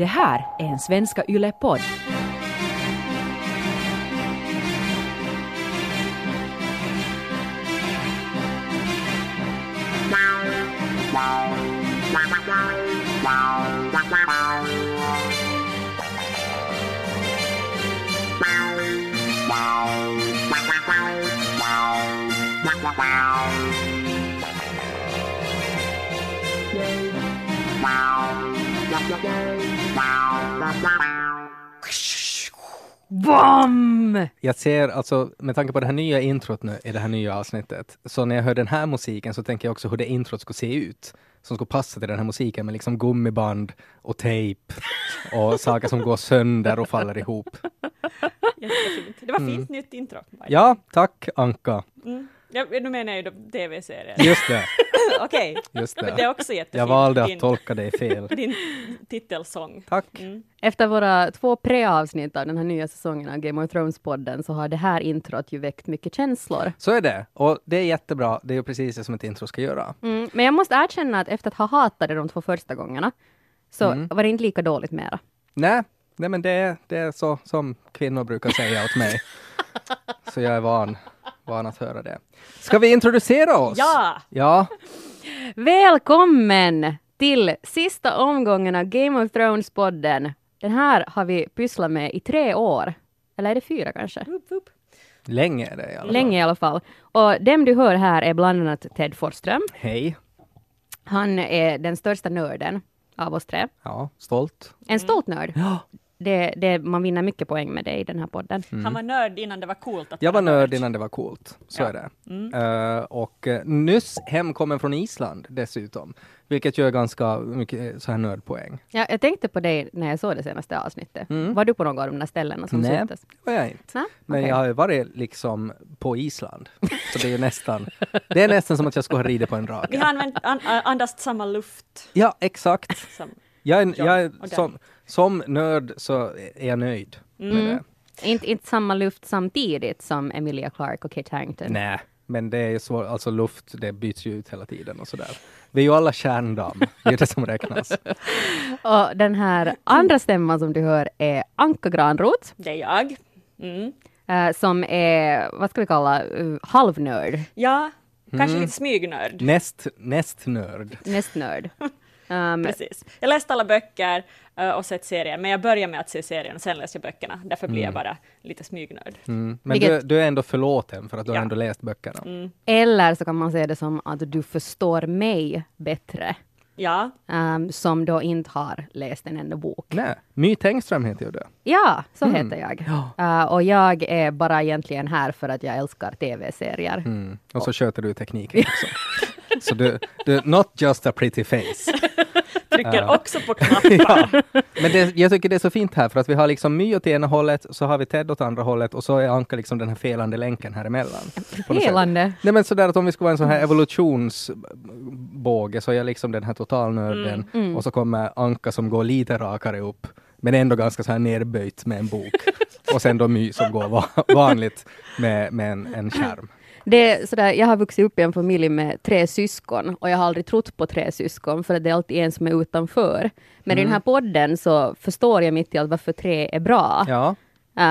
Det här är en Svenska Yle-podd. BAM! Jag ser alltså, med tanke på det här nya introt nu i det här nya avsnittet, så när jag hör den här musiken så tänker jag också hur det introt skulle se ut. Som skulle passa till den här musiken med liksom gummiband och tejp och saker som går sönder och faller ihop. Jättefint. Det var fint Mm. nytt intro. Ja, tack Anka. Mm. Ja, nu menar jag ju tv-serier. Just det, Okej, just men det är det. också jättefint. Jag valde din, att tolka dig fel. din titelsång. Tack. Mm. Efter våra två pre-avsnitt av den här nya säsongen av Game of Thrones-podden så har det här introt ju väckt mycket känslor. Så är det. Och det är jättebra. Det är ju precis det som ett intro ska göra. Mm, men jag måste erkänna att efter att ha hatat det de två första gångerna så Mm. var det inte lika dåligt mera. Nej, nej men det är, det är så som kvinnor brukar säga åt mig. Så jag är van, van att höra det. Ska vi introducera oss? Ja! Ja, Välkommen till sista omgången av Game of Thrones-podden. Den här har vi pysslat med i tre år. Eller är det fyra kanske? Upp, upp. länge är det i alla fall. Länge i alla fall. Och dem du hör här är bland annat Ted Forsström. Hej. Han är den största nörden av oss tre. Ja, stolt. En stolt nörd. Ja. Det, det, man vinner mycket poäng med det i den här podden. Han var nörd innan det var coolt att Jag var nörd innan det var coolt. Så Ja. är det. Mm. Eh, och uh, nyss hemkommen från Island dessutom. Vilket gör ganska mycket eh, så här nördpoäng. Ja, jag tänkte på dig när jag såg det senaste avsnittet. Mm. Var du på någon av de där ställena som Nej. syntes? Det var jag inte. Nej? Men Okej. jag har ju varit liksom på Island. Så det är ju nästan, det är nästan som att jag skulle ha ridit på en Vi drake. har använt, an, andast samma luft. Ja, exakt. Som, Jag är, Ja, jag är som, som nörd så är jag nöjd med Mm. det. Inte, inte samma luft samtidigt som Emilia Clarke och Kate Harington. Nej, men det är så, alltså luft, det byts ju ut hela tiden och sådär. Vi är ju alla kärndamm, det är det som räknas. Och den här andra stämman som du hör är Anka Granroth, det är jag. Mm. eh, som är, vad ska vi kalla, uh, halvnörd, Ja, kanske Mm. lite smygnörd. Näst, näst nörd. nästnörd. Um, Precis. Jag läste alla böcker eh, och sett serien, men jag började med att se serien och sen läste jag böckerna. Därför blir jag bara lite smygnörd. Mm. Men du, Vilket- du är ändå förlåten för att du Ja. har ändå läst böckerna. Mm. eller så kan man se det som att du förstår mig bättre, Ja, um, som då inte har läst en enda bok. Nej, My Tengström heter ju du. Ja, så Mm. heter jag. Ja. Uh, och jag är bara egentligen här för att jag älskar tv-serier. Mm. Och så sköter du tekniken också. Så du, du, not just a pretty face. trycker Ja. också på knappar. ja. Men det, jag tycker det är så fint här för att vi har liksom My åt ena hållet, så har vi Ted åt andra hållet och så är Anka liksom den här felande länken här emellan. Helande. Nej men sådär att om vi skulle vara en sån här evolutionsbåge så är jag liksom den här totalnörden Mm. och så kommer Anka som går lite rakare upp men ändå ganska så här nerböjt med en bok. och sen då My som går va vanligt med, med en, en skärm. Det är sådär, jag har vuxit upp i en familj med tre syskon och jag har aldrig trott på tre syskon för att det är alltid en som är utanför. Men i den här podden så förstår jag mitt i allt varför tre är bra. Ja,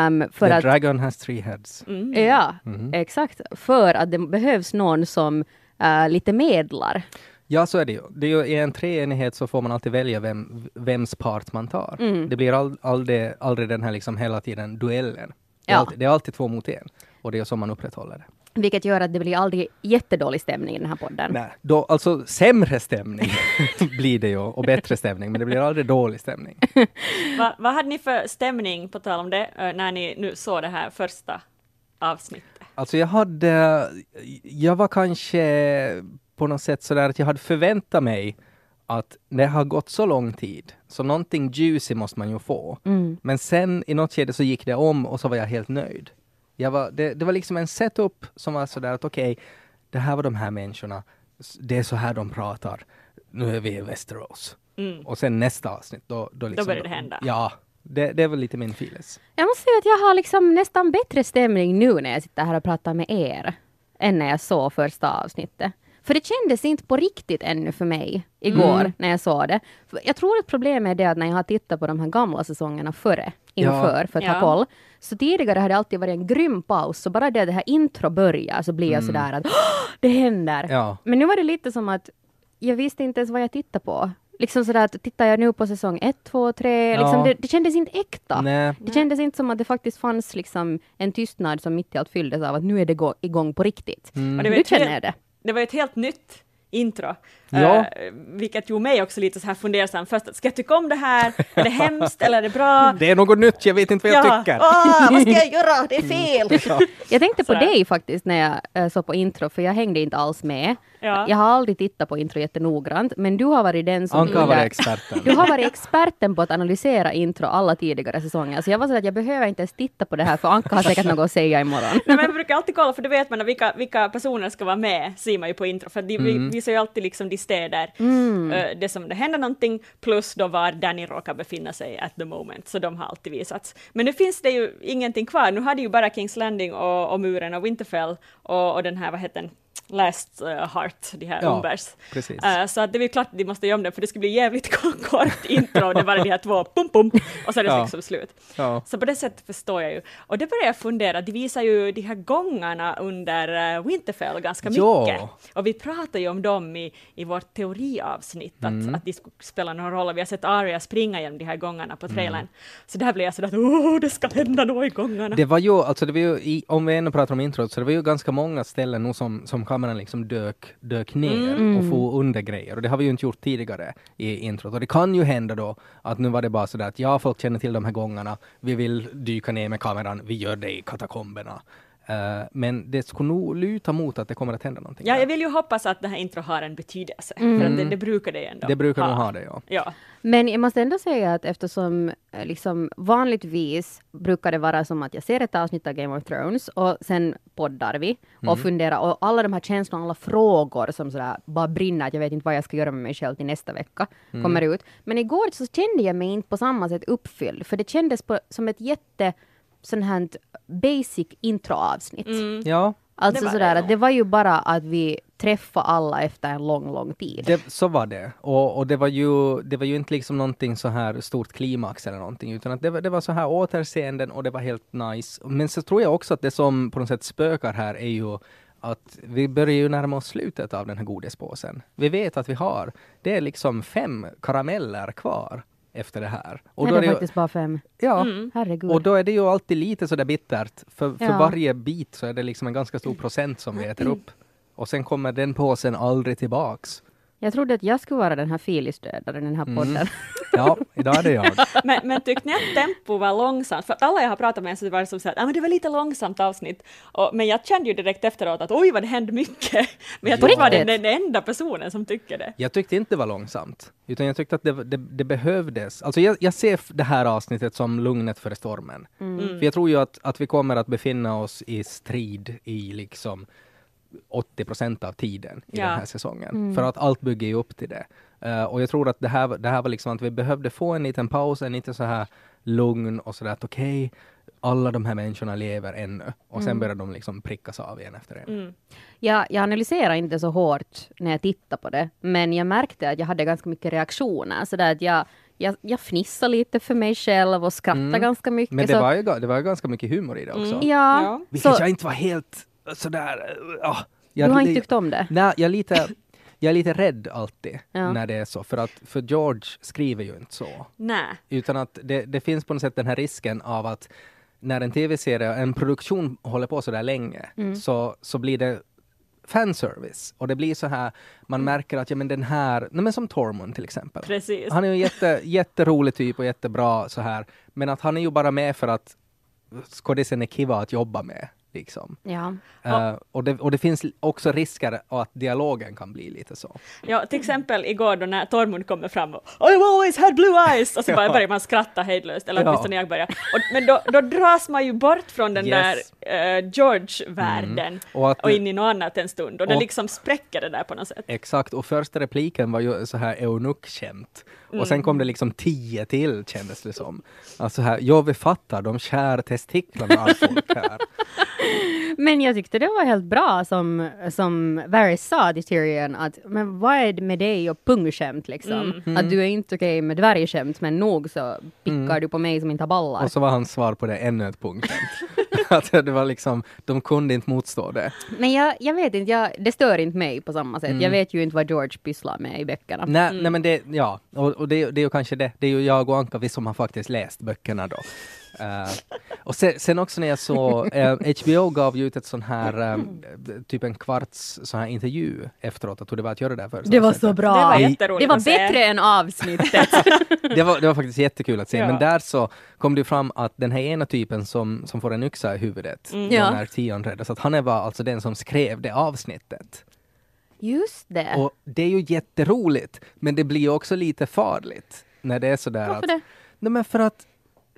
Um, för the att, dragon has three heads. Mm. ja, Mhm. exakt. För att det behövs någon som uh, lite medlar. Ja, så är det ju. Det är ju. I en treenighet så får man alltid välja vem, vems part man tar. Mm. Det blir all, aldrig, aldrig den här liksom hela tiden duellen. Det är, Ja. alltid, det är alltid två mot en. Och det är så man upprätthåller det. Vilket gör att det blir aldrig jättedålig stämning i den här podden. Nej, då, alltså sämre stämning blir det ju och bättre stämning, men det blir aldrig dålig stämning. Va, vad hade ni för stämning, på tal om det, eh, när ni nu såg det här första avsnittet? Alltså jag hade, jag var kanske på något sätt sådär att jag hade förväntat mig att det har gått så lång tid, så någonting juicy måste man ju få. Mm. Men sen i något skede så gick det om och så var jag helt nöjd. Jag var, det, det var liksom en setup som var sådär att okej, det här var de här människorna, det är så här de pratar, nu är vi i Västerås. Mm. Och sen nästa avsnitt, då, då, liksom, börjar det hända. Ja, det, det är väl lite min filis. Jag måste säga att jag har liksom nästan bättre stämning nu när jag sitter här och pratar med er än när jag såg första avsnittet. För det kändes inte på riktigt ännu för mig igår Mm. när jag såg det. För jag tror att problemet är det att när jag har tittat på de här gamla säsongerna före, inför, för att Ja. ha koll, så tidigare har det alltid varit en grym paus, så bara det det här intro börjar så blir jag sådär att "Åh, det händer. Mm. Ja. Men nu var det lite som att jag visste inte ens vad jag tittade på. Liksom sådär att tittar jag nu på säsong ett, två, tre, Ja. liksom det, det kändes inte äkta. Nej. Det kändes inte som att det faktiskt fanns liksom en tystnad som mitt i allt fylldes av att nu är det gå- igång på riktigt. Mm. Och det Nu känner jag det. Det var ett helt nytt intro. Ja. Eh, vilket gjorde mig också lite så här fundersam först. att Ska jag tycka om det här? Är det hemskt eller är det bra? Det är något nytt, jag vet inte vad jag tycker. Ah, vad ska jag göra? Det är fel! Jag tänkte på dig faktiskt när jag uh, såg på intro, för jag hängde inte alls med. Ja. Jag har aldrig tittat på intro jättenoggrant, men du har varit den som... Anka har varit experten. Du har varit experten på att analysera intro alla tidigare säsonger, så jag var så att jag behöver inte ens titta på det här, för Anka har säkert något att säga imorgon. Nej, men jag brukar alltid kolla, för då vet man vilka, vilka personer ska vara med, ser man ju på intro, för de vi- Mm. Visar ju alltid liksom de städer, eh, det som det händer någonting, plus då var Danny råkar befinna sig at the moment, så de har alltid visats. Men nu finns det ju ingenting kvar, nu har de ju bara Kings Landing och, och muren och Winterfell och, och den här, vad heter den, Last uh, Heart, de här Ja, Umbers. precis. Eh, så att det är klart att de måste göra om det, för det skulle bli jävligt kort intro, det bara de här två pum pum, och så är det Ja. liksom slut. Ja. Så på det sättet förstår jag ju. Och det börjar jag fundera, de visar ju de här gångarna under uh, Winterfell ganska mycket. Och vi pratar ju om dem i, i vårt teoriavsnitt, att, Mm. att de skulle spela någon roll. Vi har sett Arya springa genom de här gångarna på trailern. Mm. Så där blev jag sådär att åh, det ska hända något i gångarna. Det var ju, alltså det var ju, i, om vi ännu pratar om introt, så det var ju ganska många ställen nu som, som kameran liksom dök, dök ner Mm. och få under grejer. Och det har vi ju inte gjort tidigare i introt. Och det kan ju hända då att nu var det bara sådär att ja, folk känner till de här gångarna, vi vill dyka ner med kameran, vi gör det i katakomberna. Eh, men det skulle nog luta mot att det kommer att hända någonting. Ja, där. jag vill ju hoppas att det här intro har en betydelse, för att det, det brukar det ändå Mm. det brukar nog ha det, ja. Ja. Men jag måste ändå säga att eftersom eh, liksom vanligtvis brukar det vara som att jag ser ett avsnitt av Game of Thrones och sen poddar vi och funderar och alla de här känslorna, alla frågor som sådär bara brinner, att jag vet inte vad jag ska göra med mig själv till nästa vecka kommer ut. Men igår så kände jag mig inte på samma sätt uppfylld, för det kändes på, som ett jätte sån här basic introavsnitt. Ja, Det Alltså var sådär det att det var ju bara att vi träffade alla efter en lång, lång tid. det, så var det. Och, och det, var ju, det var ju inte liksom någonting så här stort klimax eller någonting, utan att det, var- det var så här återseenden och det var helt nice. Men så tror jag också att det som på något sätt spökar här är ju att vi börjar ju närma oss slutet av den här godispåsen. Vi vet att vi har, det är liksom fem karameller kvar efter det här. Och Nej, då det är ju- faktiskt bara fem. Ja, Mm. Herregud. och då är det ju alltid lite sådär bittert. För, för Ja. varje bit så är det liksom en ganska stor procent som vi äter upp. Och sen kommer den påsen aldrig tillbaks. Jag trodde att jag skulle vara den här filisdödaren i den här Mm. podden. Ja, idag är det jag. Men, men tyckte ni att tempo var långsamt? För alla jag har pratat med så var det som så att ah, men det var lite långsamt avsnitt. Och, men jag kände ju direkt efteråt att oj vad det hände mycket. Men jag tyckte var den, den enda personen som tycker det. Jag tyckte inte det var långsamt, utan jag tyckte att det, det, det behövdes. Alltså jag, jag ser det här avsnittet som lugnet före stormen. Mm. För jag tror ju att, att vi kommer att befinna oss i strid i liksom 80 procent av tiden i Ja. den här säsongen. För att allt bygger ju upp till det. Eh, och jag tror att det här, var- det här var liksom att vi behövde få en liten paus, en lite så här lugn och sådär att okej, alla de här människorna lever ännu. Och sen börjar de liksom prickas av en efter en. Mm. Jag, jag analyserar inte så hårt när jag tittar på det, men jag märkte att jag hade ganska mycket reaktioner. Så där att jag, jag, jag fnissade lite för mig själv och skrattade Mm. ganska mycket. Men det så, var, ju, det var ju ganska mycket humor i det också. Mm. Ja, Ja. Vilket så jag inte var helt sådär... Uh, du har inte tyckt om det? Nej, jag är lite, jag är lite rädd alltid Ja. när det är så. För att för George skriver ju inte så. Nej. Utan att det, det finns på något sätt den här risken av att när en tv-serie, en produktion håller på så där länge, Mm. så, så blir det fanservice. Och det blir så här, man märker att ja men den här, nej men som Tormund till exempel. Precis. Han är ju en jätte, jätterolig typ och jättebra så här. Men att han är ju bara med för att skådisen är kiva att jobba med. Liksom. Ja. Eh, och, det, och det finns också risker att dialogen kan bli lite så. Ja, till exempel igår då när Tormund kommer fram och I've always had blue eyes! Och så bara Ja. börjar man skratta hejdlöst, eller Ja. åtminstone jag börjar. Och, men då, då dras man ju bort från den Yes. där uh, George-världen Mm. Och och det- in i något annat en stund. Och det Och- liksom spräcker det där på något sätt. Exakt, och första repliken var ju så här eunuck-skämt. Och sen kom det liksom tio till kändes det som. Alltså här, jag vi fattar, de skär testiklarna av folk här. Men jag tyckte det var helt bra som, som Varys sa till Tyrion att men vad är det med dig och pungskämt liksom? Att du är inte okej med dvärgskämt men nog så pickar du på mig som inte har ballar. Och så var hans svar på det ännu ett punktskämt. att det var liksom, de kunde inte motstå det. Men jag, jag vet inte, jag, det stör inte mig på samma sätt. Jag vet ju inte vad George pysslar med i böckerna. Nej, nej men det, ja, och, och det, det är ju kanske det. Det är ju jag och Anka, vi som har faktiskt läst böckerna då. Eh, och sen, sen också när jag såg, eh, HBO gav ju ut ett sån här, eh, typ en kvarts sån här intervju efteråt, att hur det var att göra det här första Det var så bra! Det var jätteroligt Det var bättre än avsnittet. det, var, det var faktiskt jättekul att se, Ja. men där så kom det fram att den här ena typen som, som får en yxa i huvudet, Mm. Ja. när Tion räddas, att han var alltså den som skrev det avsnittet. Just det. Och det är ju jätteroligt, men det blir också lite farligt när det är sådär Varför att... det? Nej men för att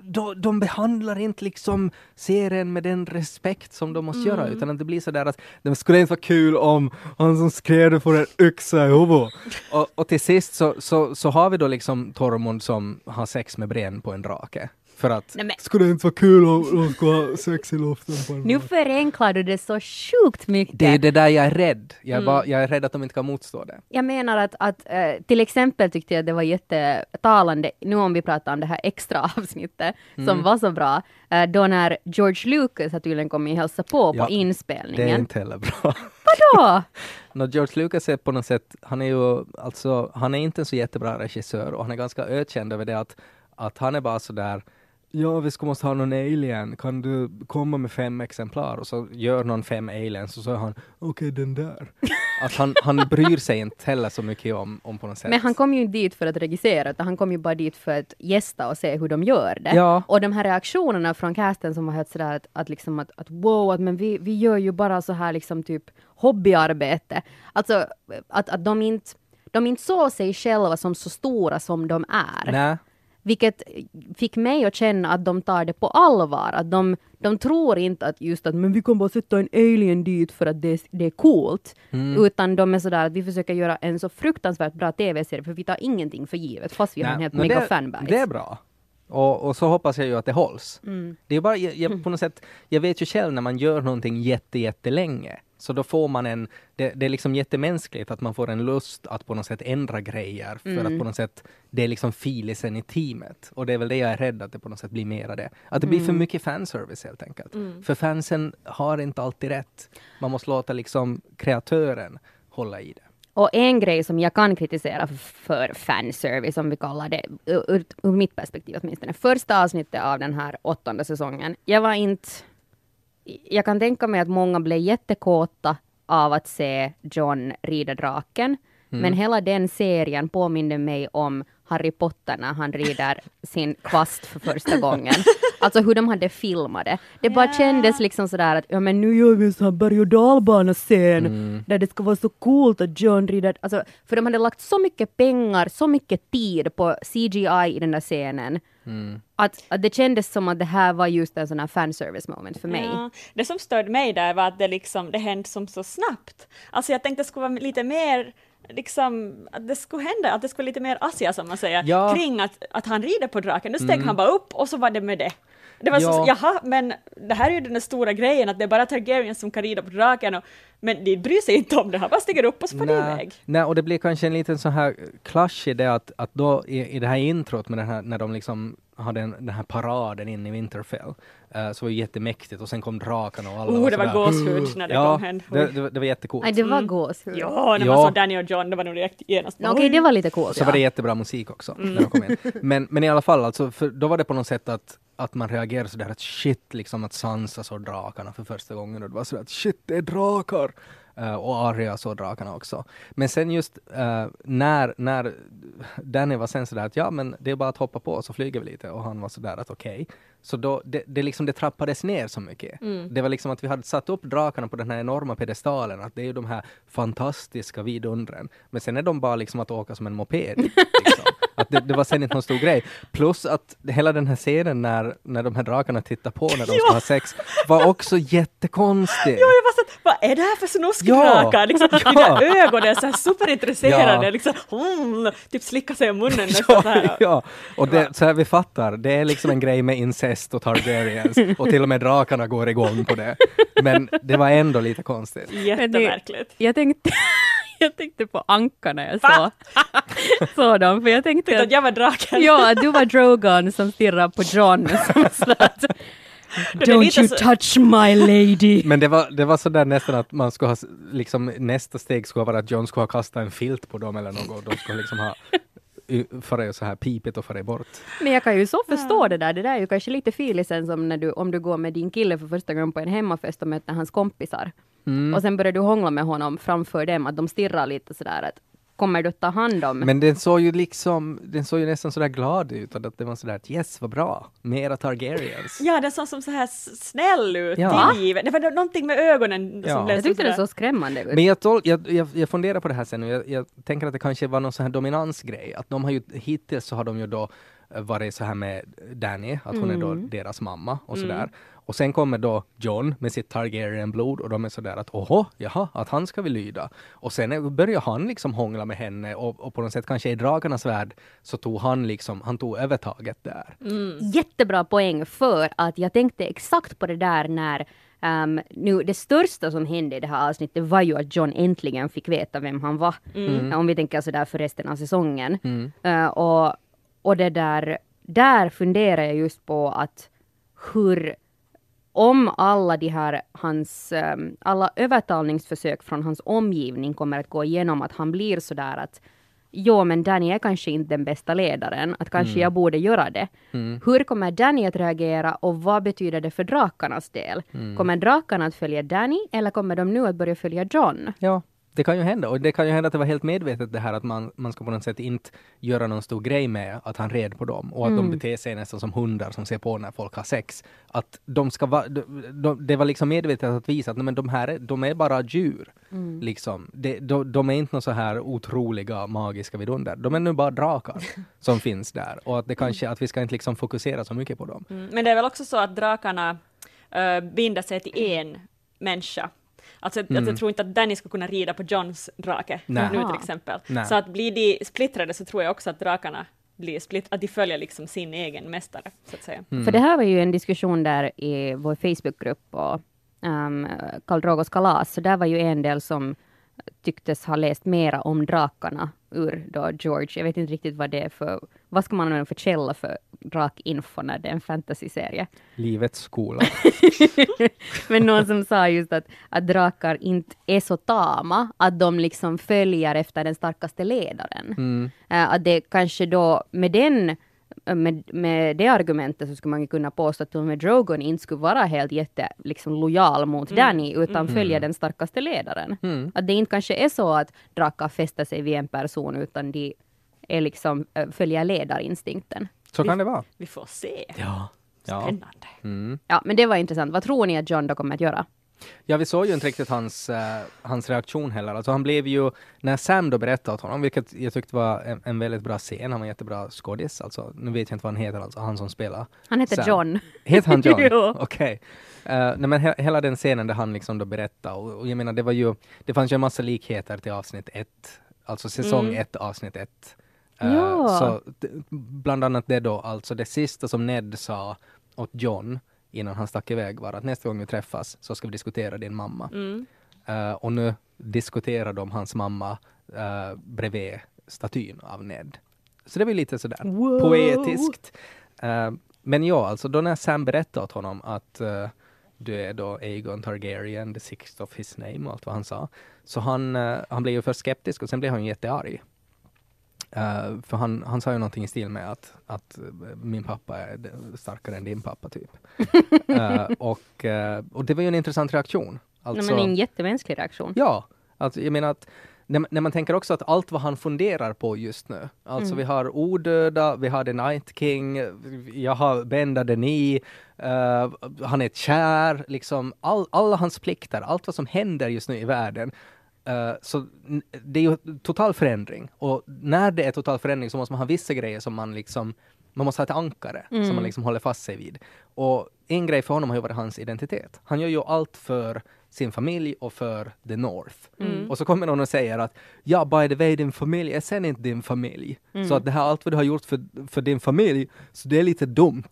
de, de behandlar inte liksom serien med den respekt som de måste göra, utan att det blir sådär att det skulle inte vara kul om han som skrev det får en yxa i huvudet. Och, och till sist så, så, så har vi då liksom Tormund som har sex med Bren på en drake. För att Nej, men- skulle det inte vara kul om de skulle ha sex i luften på en Nu förenklar du det så sjukt mycket. Det är det där jag är rädd. Jag är, bara, jag är rädd att de inte kan motstå det. Jag menar att, att eh, till exempel tyckte jag det var jättetalande, nu om vi pratar om det här extra avsnittet Mm. som var så bra, eh, då när George Lucas har tydligen kommit och hälsa på Ja, på Det är inspelningen. inte heller bra. Vadå? Nå, George Lucas är på något sätt, han är ju alltså, han är inte en så jättebra regissör och han är ganska ökänd över det att, att han är bara sådär Ja, vi ska måste ha någon alien, kan du komma med fem exemplar? Och så gör någon fem aliens och så är han, okej den där. Att han, han bryr sig inte heller så mycket om, om på något sätt. Men han kom ju inte dit för att regissera, utan han kom ju bara dit för att gästa och se hur de gör det. Ja. Och de här reaktionerna från casten som var helt sådär att, att liksom att, att wow, att men vi, vi gör ju bara så här liksom typ hobbyarbete. Alltså att, att de inte de inte såg sig själva som så stora som de är. Nej, Vilket fick mig att känna att de tar det på allvar. Att de, de tror inte att just att men vi kan bara sätta en alien dit för att det, det är coolt. Utan de är sådär att vi försöker göra en så fruktansvärt bra tv-serie för vi tar ingenting för givet fast vi har en nej, helt mega fanbase. det är bra. Och, och så hoppas jag ju att det hålls. Mm. Det är bara, jag, jag, på något sätt, jag vet ju själv när man gör någonting jätte, jättelänge, så då får man en, det, det är liksom jättemänskligt att man får en lust att på något sätt ändra grejer, för Mm. att på något sätt, det är liksom filisen i teamet. Och det är väl det jag är rädd att det på något sätt blir mera det. Att det blir Mm. för mycket fanservice helt enkelt. För fansen har inte alltid rätt. Man måste låta liksom kreatören hålla i det. Och en grej som jag kan kritisera för fanservice, om vi kallar det, ur, ur, mitt perspektiv åtminstone, första avsnittet av den här åttonde säsongen, jag var inte... Jag kan tänka mig att många blev jättekåta av att se John rida draken, men hela den serien påminner mig om Harry Potter när han rider sin kvast för första gången. Alltså hur de hade filmat det. Det bara kändes liksom sådär att ja men nu gör vi en sån här berg och dalbana-scen där det ska vara så coolt att John rider. Alltså, för de hade lagt så mycket pengar, så mycket tid på CGI i den där scenen. Att, att det kändes som att det här var just en sån här fanservice moment för mig. Ja, det som störde mig där var att det, liksom, det hände som så snabbt. Alltså jag tänkte det skulle vara lite mer liksom, att det skulle hända, att det skulle vara lite mer Asia som man säger, Ja. kring att, att han rider på draken. Nu steg han bara upp och så var det med det. Det var Ja. så, jaha, men det här är ju den stora grejen att det är bara Targaryens som kan rida på draken, och, men de bryr sig inte om det, han bara stiger upp och så far iväg. nej, och det blir kanske en liten sån här clash i det att, att då i, i det här introt med den här, när de liksom hade en, den här paraden in i Winterfell, eh, så var det jättemäktigt och sen kom drakarna och alla Oh, var det var gåshud när det ja, kom hem. det, det, var- det var jättecoolt. Nej, det var gåshud. Ja, när Ja. man såg Danny och John, det var nog direkt genast. Okej, det var lite coolt. Så var det ja. jättebra musik också. När de kom in. Men, men i alla fall, alltså, för då var det på något sätt att, att man reagerade sådär att shit, liksom att Sansa såg drakarna för första gången och det var sådär att shit, det är drakar! Eh, och Arya såg drakarna också. Men sen just eh, när, när Danny var sen sådär att ja men det är bara att hoppa på så flyger vi lite och han var sådär att okej. Så då, det, det, liksom, det trappades ner så mycket. Det var liksom att vi hade satt upp drakarna på den här enorma pedestalen, att det är ju de här fantastiska vidundren. Men sen är de bara liksom att åka som en moped. Liksom. Att det, det var sen inte någon stor grej. Plus att hela den här scenen när, när de här drakarna tittar på när de ska ha sex var också jättekonstig. Jo, jag var så att, vad är det här för snuskdrakar? Ja. Liksom, Ja. De där ögonen så här superintresserade, Ja. liksom, mm, typ slicka sig i munnen nästan så Ja, här. ja, och det, så här vi fattar, det är liksom en grej med incest och Targaryens och till och med drakarna går igång på det. Men det var ändå lite konstigt. Jättemärkligt. Jag tänkte, jag tänkte på Anka när jag såg så dem, för jag tänkte Tyckte att jag var draken. Ja, du var Drogon som stirrar på John som Don't you så- touch my lady. Men det var, det var sådär nästan att man skulle ha, liksom nästa steg skulle vara att John skulle ha kastat en filt på dem eller något. De skulle liksom ha y- före så här pipet och före bort. Men jag kan ju så förstå det där. Det där är ju kanske lite filisen som när du, om du går med din kille för första gången på en hemmafest och möter hans kompisar. Och sen börjar du hångla med honom framför dem, att de stirrar lite sådär att kommer du att ta hand om? Men den såg ju liksom, den såg ju nästan sådär glad ut. Att det var sådär att yes, vad bra, mera Targaryens. Ja, den såg som så här snäll ut, Ja. tillgiven. Det var någonting med ögonen Ja. som blev jag tyckte sådär- såg skrämmande ut. Men jag, tol- jag, jag, jag funderar på det här sen och jag, jag tänker att det kanske var någon sån här dominansgrej. Att de har ju, hittills så har de ju då eh, varit så här med Danny, att hon är då deras mamma och sådär. Och sen kommer då John med sitt Targaryen-blod och de är sådär att åhå, jaha, att han ska vi lyda. Och sen börjar han liksom hångla med henne och, och på något sätt kanske i dragarnas värld så tog han liksom, han tog övertaget där. Jättebra poäng för att jag tänkte exakt på det där när ehm, nu det största som hände i det här avsnittet var ju att John äntligen fick veta vem han var. Mm. Om vi tänker sådär för resten av säsongen. Eh, och, och det där, där funderar jag just på att hur om alla de här hans, ehm, alla övertalningsförsök från hans omgivning kommer att gå igenom att han blir sådär att Jo, men Danny är kanske inte den bästa ledaren, att kanske jag borde göra det. Hur kommer Danny att reagera och vad betyder det för drakarnas del? Kommer drakarna att följa Danny eller kommer de nu att börja följa John? Ja, det kan ju hända. Och det kan ju hända att det var helt medvetet det här att man, man ska på något sätt inte göra någon stor grej med att han red på dem och att de beter sig nästan som hundar som ser på när folk har sex. Att de ska vara, de, de, det var liksom medvetet att visa att nej, men de här är, de är bara djur. Liksom. Det, de, de är inte några så här otroliga magiska vidunder. De är nu bara drakar som finns där och att det kanske, att vi ska inte liksom fokusera så mycket på dem. Mm, Men det är väl också så att drakarna äh, binder sig till en människa. Alltså, att- att jag tror inte att Danny ska kunna rida på Johns drake Nej. nu till exempel. Nej. Så att blir de splittrade så tror jag också att drakarna blir splittrade, att de följer liksom sin egen mästare, så att säga. Mm. För det här var ju en diskussion där i vår Facebookgrupp och um, Karl Drogos kalas, så där var ju en del som tycktes ha läst mera om drakarna ur då George. Jag vet inte riktigt vad det är för, vad ska man använda för källa för drakinfo när det är en fantasyserie. Livets skola. Men någon som sa just att, att drakar inte är så tama, att de liksom följer efter den starkaste ledaren. Mm. Eh, att det kanske då med den med, med det argumentet så skulle man kunna påstå att med Drogon inte skulle vara helt jätte liksom, lojal mot Danny utan följa den starkaste ledaren. Mm. Att det inte kanske är så att drakar fäster sig vid en person utan de är liksom, eh, följer ledarinstinkten. Så kan det vara. Vi får se. Ja. Ja. Spännande. Mm. Ja, men det var intressant. Vad tror ni att John då kommer att göra? Ja, vi såg ju inte riktigt hans, eh, hans reaktion heller. Alltså han blev ju, när Sam då berättade åt honom, vilket jag tyckte var en, en väldigt bra scen, han var en jättebra skådis, alltså nu vet jag inte vad han heter, alltså han som spelar. Han heter Sam. John. Heter han John? Jo. Okej. Eh, nej men he hela den scenen där han liksom då berättade, och, och jag menar det var ju, det fanns ju en massa likheter till avsnitt ett, alltså säsong Mm. ett, avsnitt ett. Eh, Ja. Så bland annat det då, alltså det sista som Ned sa åt John innan han stack iväg var att nästa gång vi träffas så ska vi diskutera din mamma. Mm. Eh, och nu diskuterar de hans mamma uh, bredvid statyn av Ned. Så det var lite sådär poetiskt. Eh, men ja, alltså då när Sam berättade åt honom att eh, du är då Aegon Targaryen, the sixth of his name och allt vad han sa. Så han, eh, han blev ju först skeptisk och sen blev han jättearg. Eh, för han, han sa ju någonting i stil med att, att min pappa är starkare än din pappa typ. Eh, och, eh, och det var ju en intressant reaktion. Alltså, Nej, men en jättemänsklig reaktion. Ja, alltså jag menar att när, när man tänker också att allt vad han funderar på just nu, alltså vi har odöda, vi har The Night King, jag har Benda Denis, uh, han är kär, liksom all, alla hans plikter, allt vad som händer just nu i världen, Eh, så det är ju total förändring. Och när det är total förändring så måste man ha vissa grejer som man liksom man måste ha ett ankare som man liksom håller fast sig vid. Och en grej för honom har ju varit hans identitet. Han gör ju allt för sin familj och för the North. Och så kommer någon och säger att ja, by the way, din familj är sen inte din familj. Så att det här allt vad du har gjort för, för din familj, så det är lite dumt.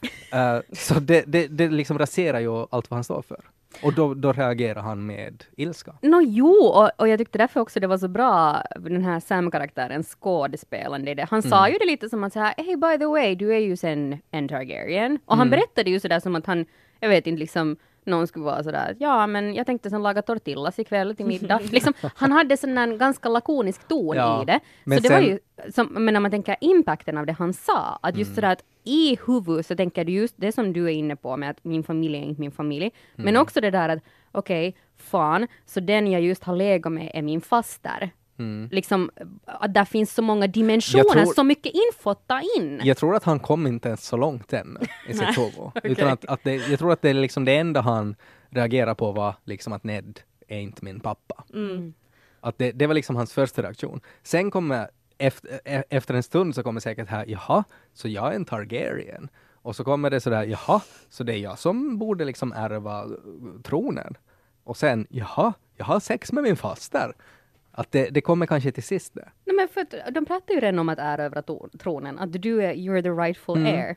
Eh, så det, det, det liksom raserar ju allt vad han står för. Och då, då reagerar han med ilska. Nå jo, och, och jag tyckte därför också det var så bra, den här Sam-karaktären skådespelande i det. Han sa ju det lite som att säga, hey by the way, du är ju sen en Targaryen. Och han berättade ju sådär som att han, jag vet inte liksom, någon skulle vara sådär, ja men jag tänkte sen laga tortillas ikväll till middag. liksom, han hade sån en ganska lakonisk ton Ja, i det. men så det var sen- ju, som, men när man tänker impacten av det han sa, att just sådär att i huvudet så tänker du just det som du är inne på med att min familj är inte min familj. Men också det där att okej, fan, så den jag just har legat med är min faster. Liksom, att där finns så många dimensioner, tror- så mycket info att ta in. Jag tror att han kom inte ens så långt än i sitt huvud. Utan att, att det, jag tror att det är liksom det enda han reagerar på var liksom att Ned är inte min pappa. Att det, det var liksom hans första reaktion. Sen kommer, efter, efter en stund så kommer säkert här, jaha, så jag är en Targaryen. Och så kommer det sådär, jaha, så det är jag som borde liksom ärva tronen. Och sen, jaha, jag har sex med min faster. Att det, det kommer kanske till sist det. Nej, men för att, de pratar ju redan om att erövra tronen, att du är, you're the rightful heir.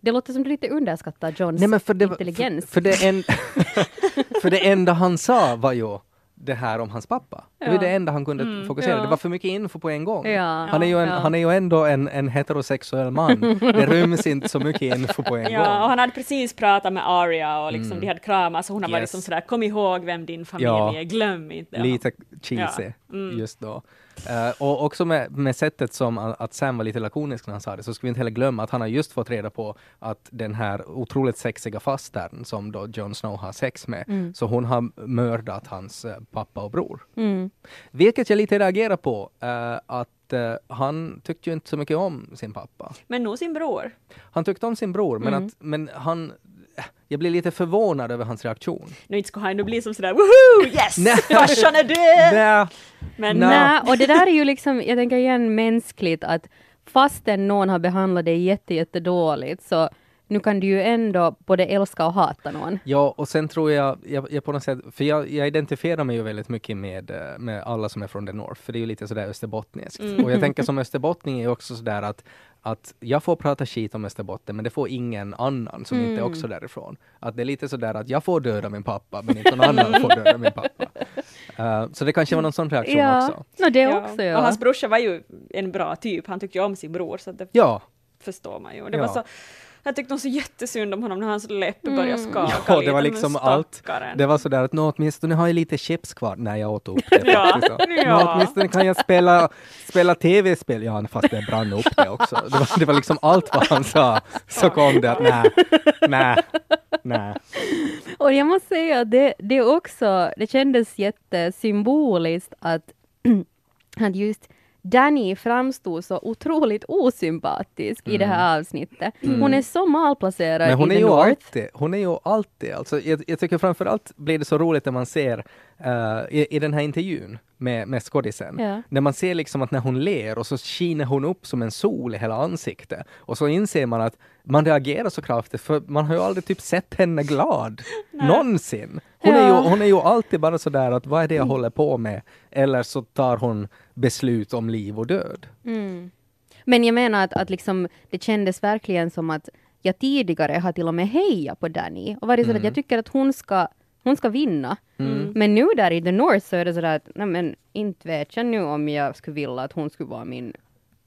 Det låter som du lite underskattar Johns Nej, men för det, intelligens. För, för, det en, för det enda han sa var ju det här om hans pappa. Det var Ja. det enda han kunde fokusera. Ja. Det var för mycket info på en gång. Ja. Han, är ju en, Ja. han är ju ändå en, en heterosexuell man. Det ryms inte så mycket info på en Ja, och gång. han hade precis pratat med Arya och liksom de hade kramat så hon har varit Yes. liksom sådär kom ihåg vem din familj Ja. är, glöm inte. dem." Lite cheesy just då. Eh, och också med, med sättet som att Sam var lite lakonisk när han sa det, så ska vi inte heller glömma att han har just fått reda på att den här otroligt sexiga fastern som då Jon Snow har sex med, så hon har mördat hans eh, pappa och bror. Mm. Vilket jag lite reagerar på, eh, att han tyckte ju inte så mycket om sin pappa. Men nog sin bror. Han tyckte om sin bror, men, Mm. att, men han... eh, Jag blir lite förvånad över hans reaktion. Nu inte skulle han nu bli som sådär woho, yes, farsan är död! Men Nej. Nej, och det där är ju liksom, jag tänker igen mänskligt att fastän någon har behandlat dig jätte, jätte dåligt så nu kan du ju ändå både älska och hata någon. Ja, och sen tror jag, jag, jag på något sätt, för jag, jag identifierar mig ju väldigt mycket med, eh, med alla som är från the North, för det är ju lite sådär österbottniskt. Och jag tänker som österbottning är ju också sådär att, att jag får prata skit om Österbotten, men det får ingen annan som inte är också därifrån. Att det är lite sådär att jag får döda min pappa, men inte någon annan får döda min pappa. Eh, så det kanske var någon sån reaktion också. no, det ja. också ja. Och hans brorsa var ju en bra typ, han tyckte ju om sin bror så det Ja, förstår man ju. Det Ja. var så, jag tyckte nog så jättesynd om honom när hans läpp började skaka Ja, lite. det var liksom allt. Det var sådär att nå åtminstone har jag lite chips kvar. Nej, jag åt upp det Ja. Nå, åtminstone kan jag spela, spela tv-spel. Ja, fast det brann upp det också. Det var, det var liksom allt vad han sa. Så kom det att nej, nej, nej. Och jag måste säga att det, det också, det kändes jättesymboliskt att, att just Danny framstod så otroligt osympatisk i det här avsnittet. Hon är så malplacerad Men hon i är The ju North. alltid, hon är ju alltid, alltså jag, jag tycker framförallt blir det så roligt när man ser eh, i, i den här intervjun med, med skådisen, Ja. när man ser liksom att när hon ler och så skiner hon upp som en sol i hela ansiktet och så inser man att man reagerar så kraftigt för man har ju aldrig typ sett henne glad någonsin. Hon, är Ja. ju, hon är ju alltid bara sådär att vad är det jag håller på med? Eller så tar hon beslut om liv och död. Mm. Men jag menar att, att liksom, det kändes verkligen som att jag tidigare har till och med hejat på Danny och varit så att jag tycker att hon ska, hon ska vinna. Men nu där i The North så är det sådär att, nej men inte vet jag nu om jag skulle vilja att hon skulle vara min,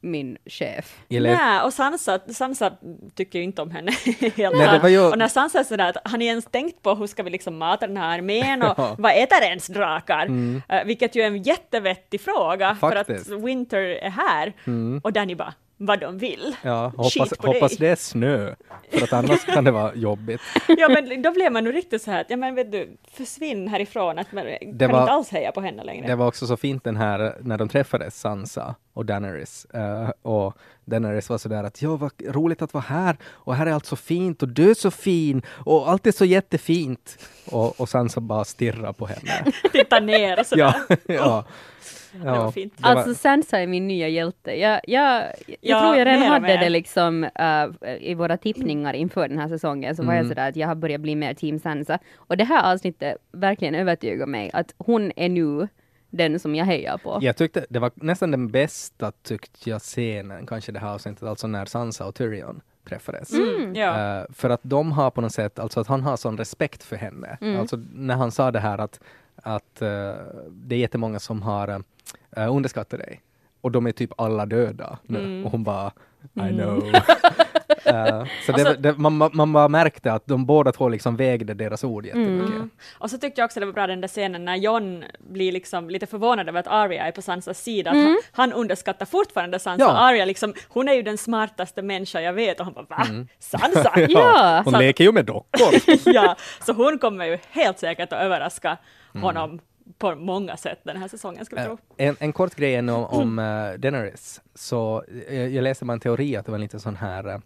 min chef. Eller, Nej, och Sansa, Sansa tycker ju inte om henne helt Nej, det var ju- Och när Sansa är sådär att har ni ens tänkt på hur ska vi liksom mata den här armén och Ja. vad äter ens drakar? Eh, vilket ju är en jättevettig fråga Faktiskt. för att Winter är här och Danny bara vad de vill. ja, hoppas, hoppas det är snö, för att annars kan det vara jobbigt. Ja men då blev man nog riktigt så här att ja men vet du, försvinn härifrån, att man kan var- inte alls heja på henne längre. Det var också så fint den här när de träffades, Sansa och Daenerys. eh, och Daenerys var sådär att ja, vad roligt att vara här och här är allt så fint och du är så fin och allt är så jättefint. Och, och Sansa bara stirrar på henne. Titta ner och sådär. ja, ja. Det var fint. det var- Alltså Sansa är min nya hjälte. Jag, jag, jag Ja, tror jag redan hade mer. det liksom eh, i våra tippningar inför den här säsongen, så var Mm. jag sådär att jag har börjat bli mer team Sansa. Och det här avsnittet verkligen övertygar mig att hon är nu den som jag hejar på. Jag tyckte det var nästan den bästa tyckte jag scenen, kanske det här avsnittet, alltså när Sansa och Tyrion träffades. Mm, ja. Eh, för att de har på något sätt, alltså att han har sån respekt för henne. Mm. Alltså när han sa det här att, att eh, det är jättemånga som har uh, underskattat dig. Och de är typ alla döda nu. Mm. Och hon bara, I know. Eh, så det, Alltså- det, man, man bara märkte att de båda två liksom vägde deras ord jättemycket. Mm. Och så tyckte jag också det var bra den där scenen när John blir liksom lite förvånad över att Arya är på Sansas sida, att han, han underskattar fortfarande Sansa. Ja. Arya liksom, hon är ju den smartaste människa jag vet och han bara va? Sansa? Ja. Hon Så leker ju med dockor. ja, så hon kommer ju helt säkert att överraska Mm. honom på många sätt den här säsongen skulle jag Eh, tro. En, en kort grej än om, om uh, Daenerys. Så eh, jag läste bara en teori att det var lite sån här eh,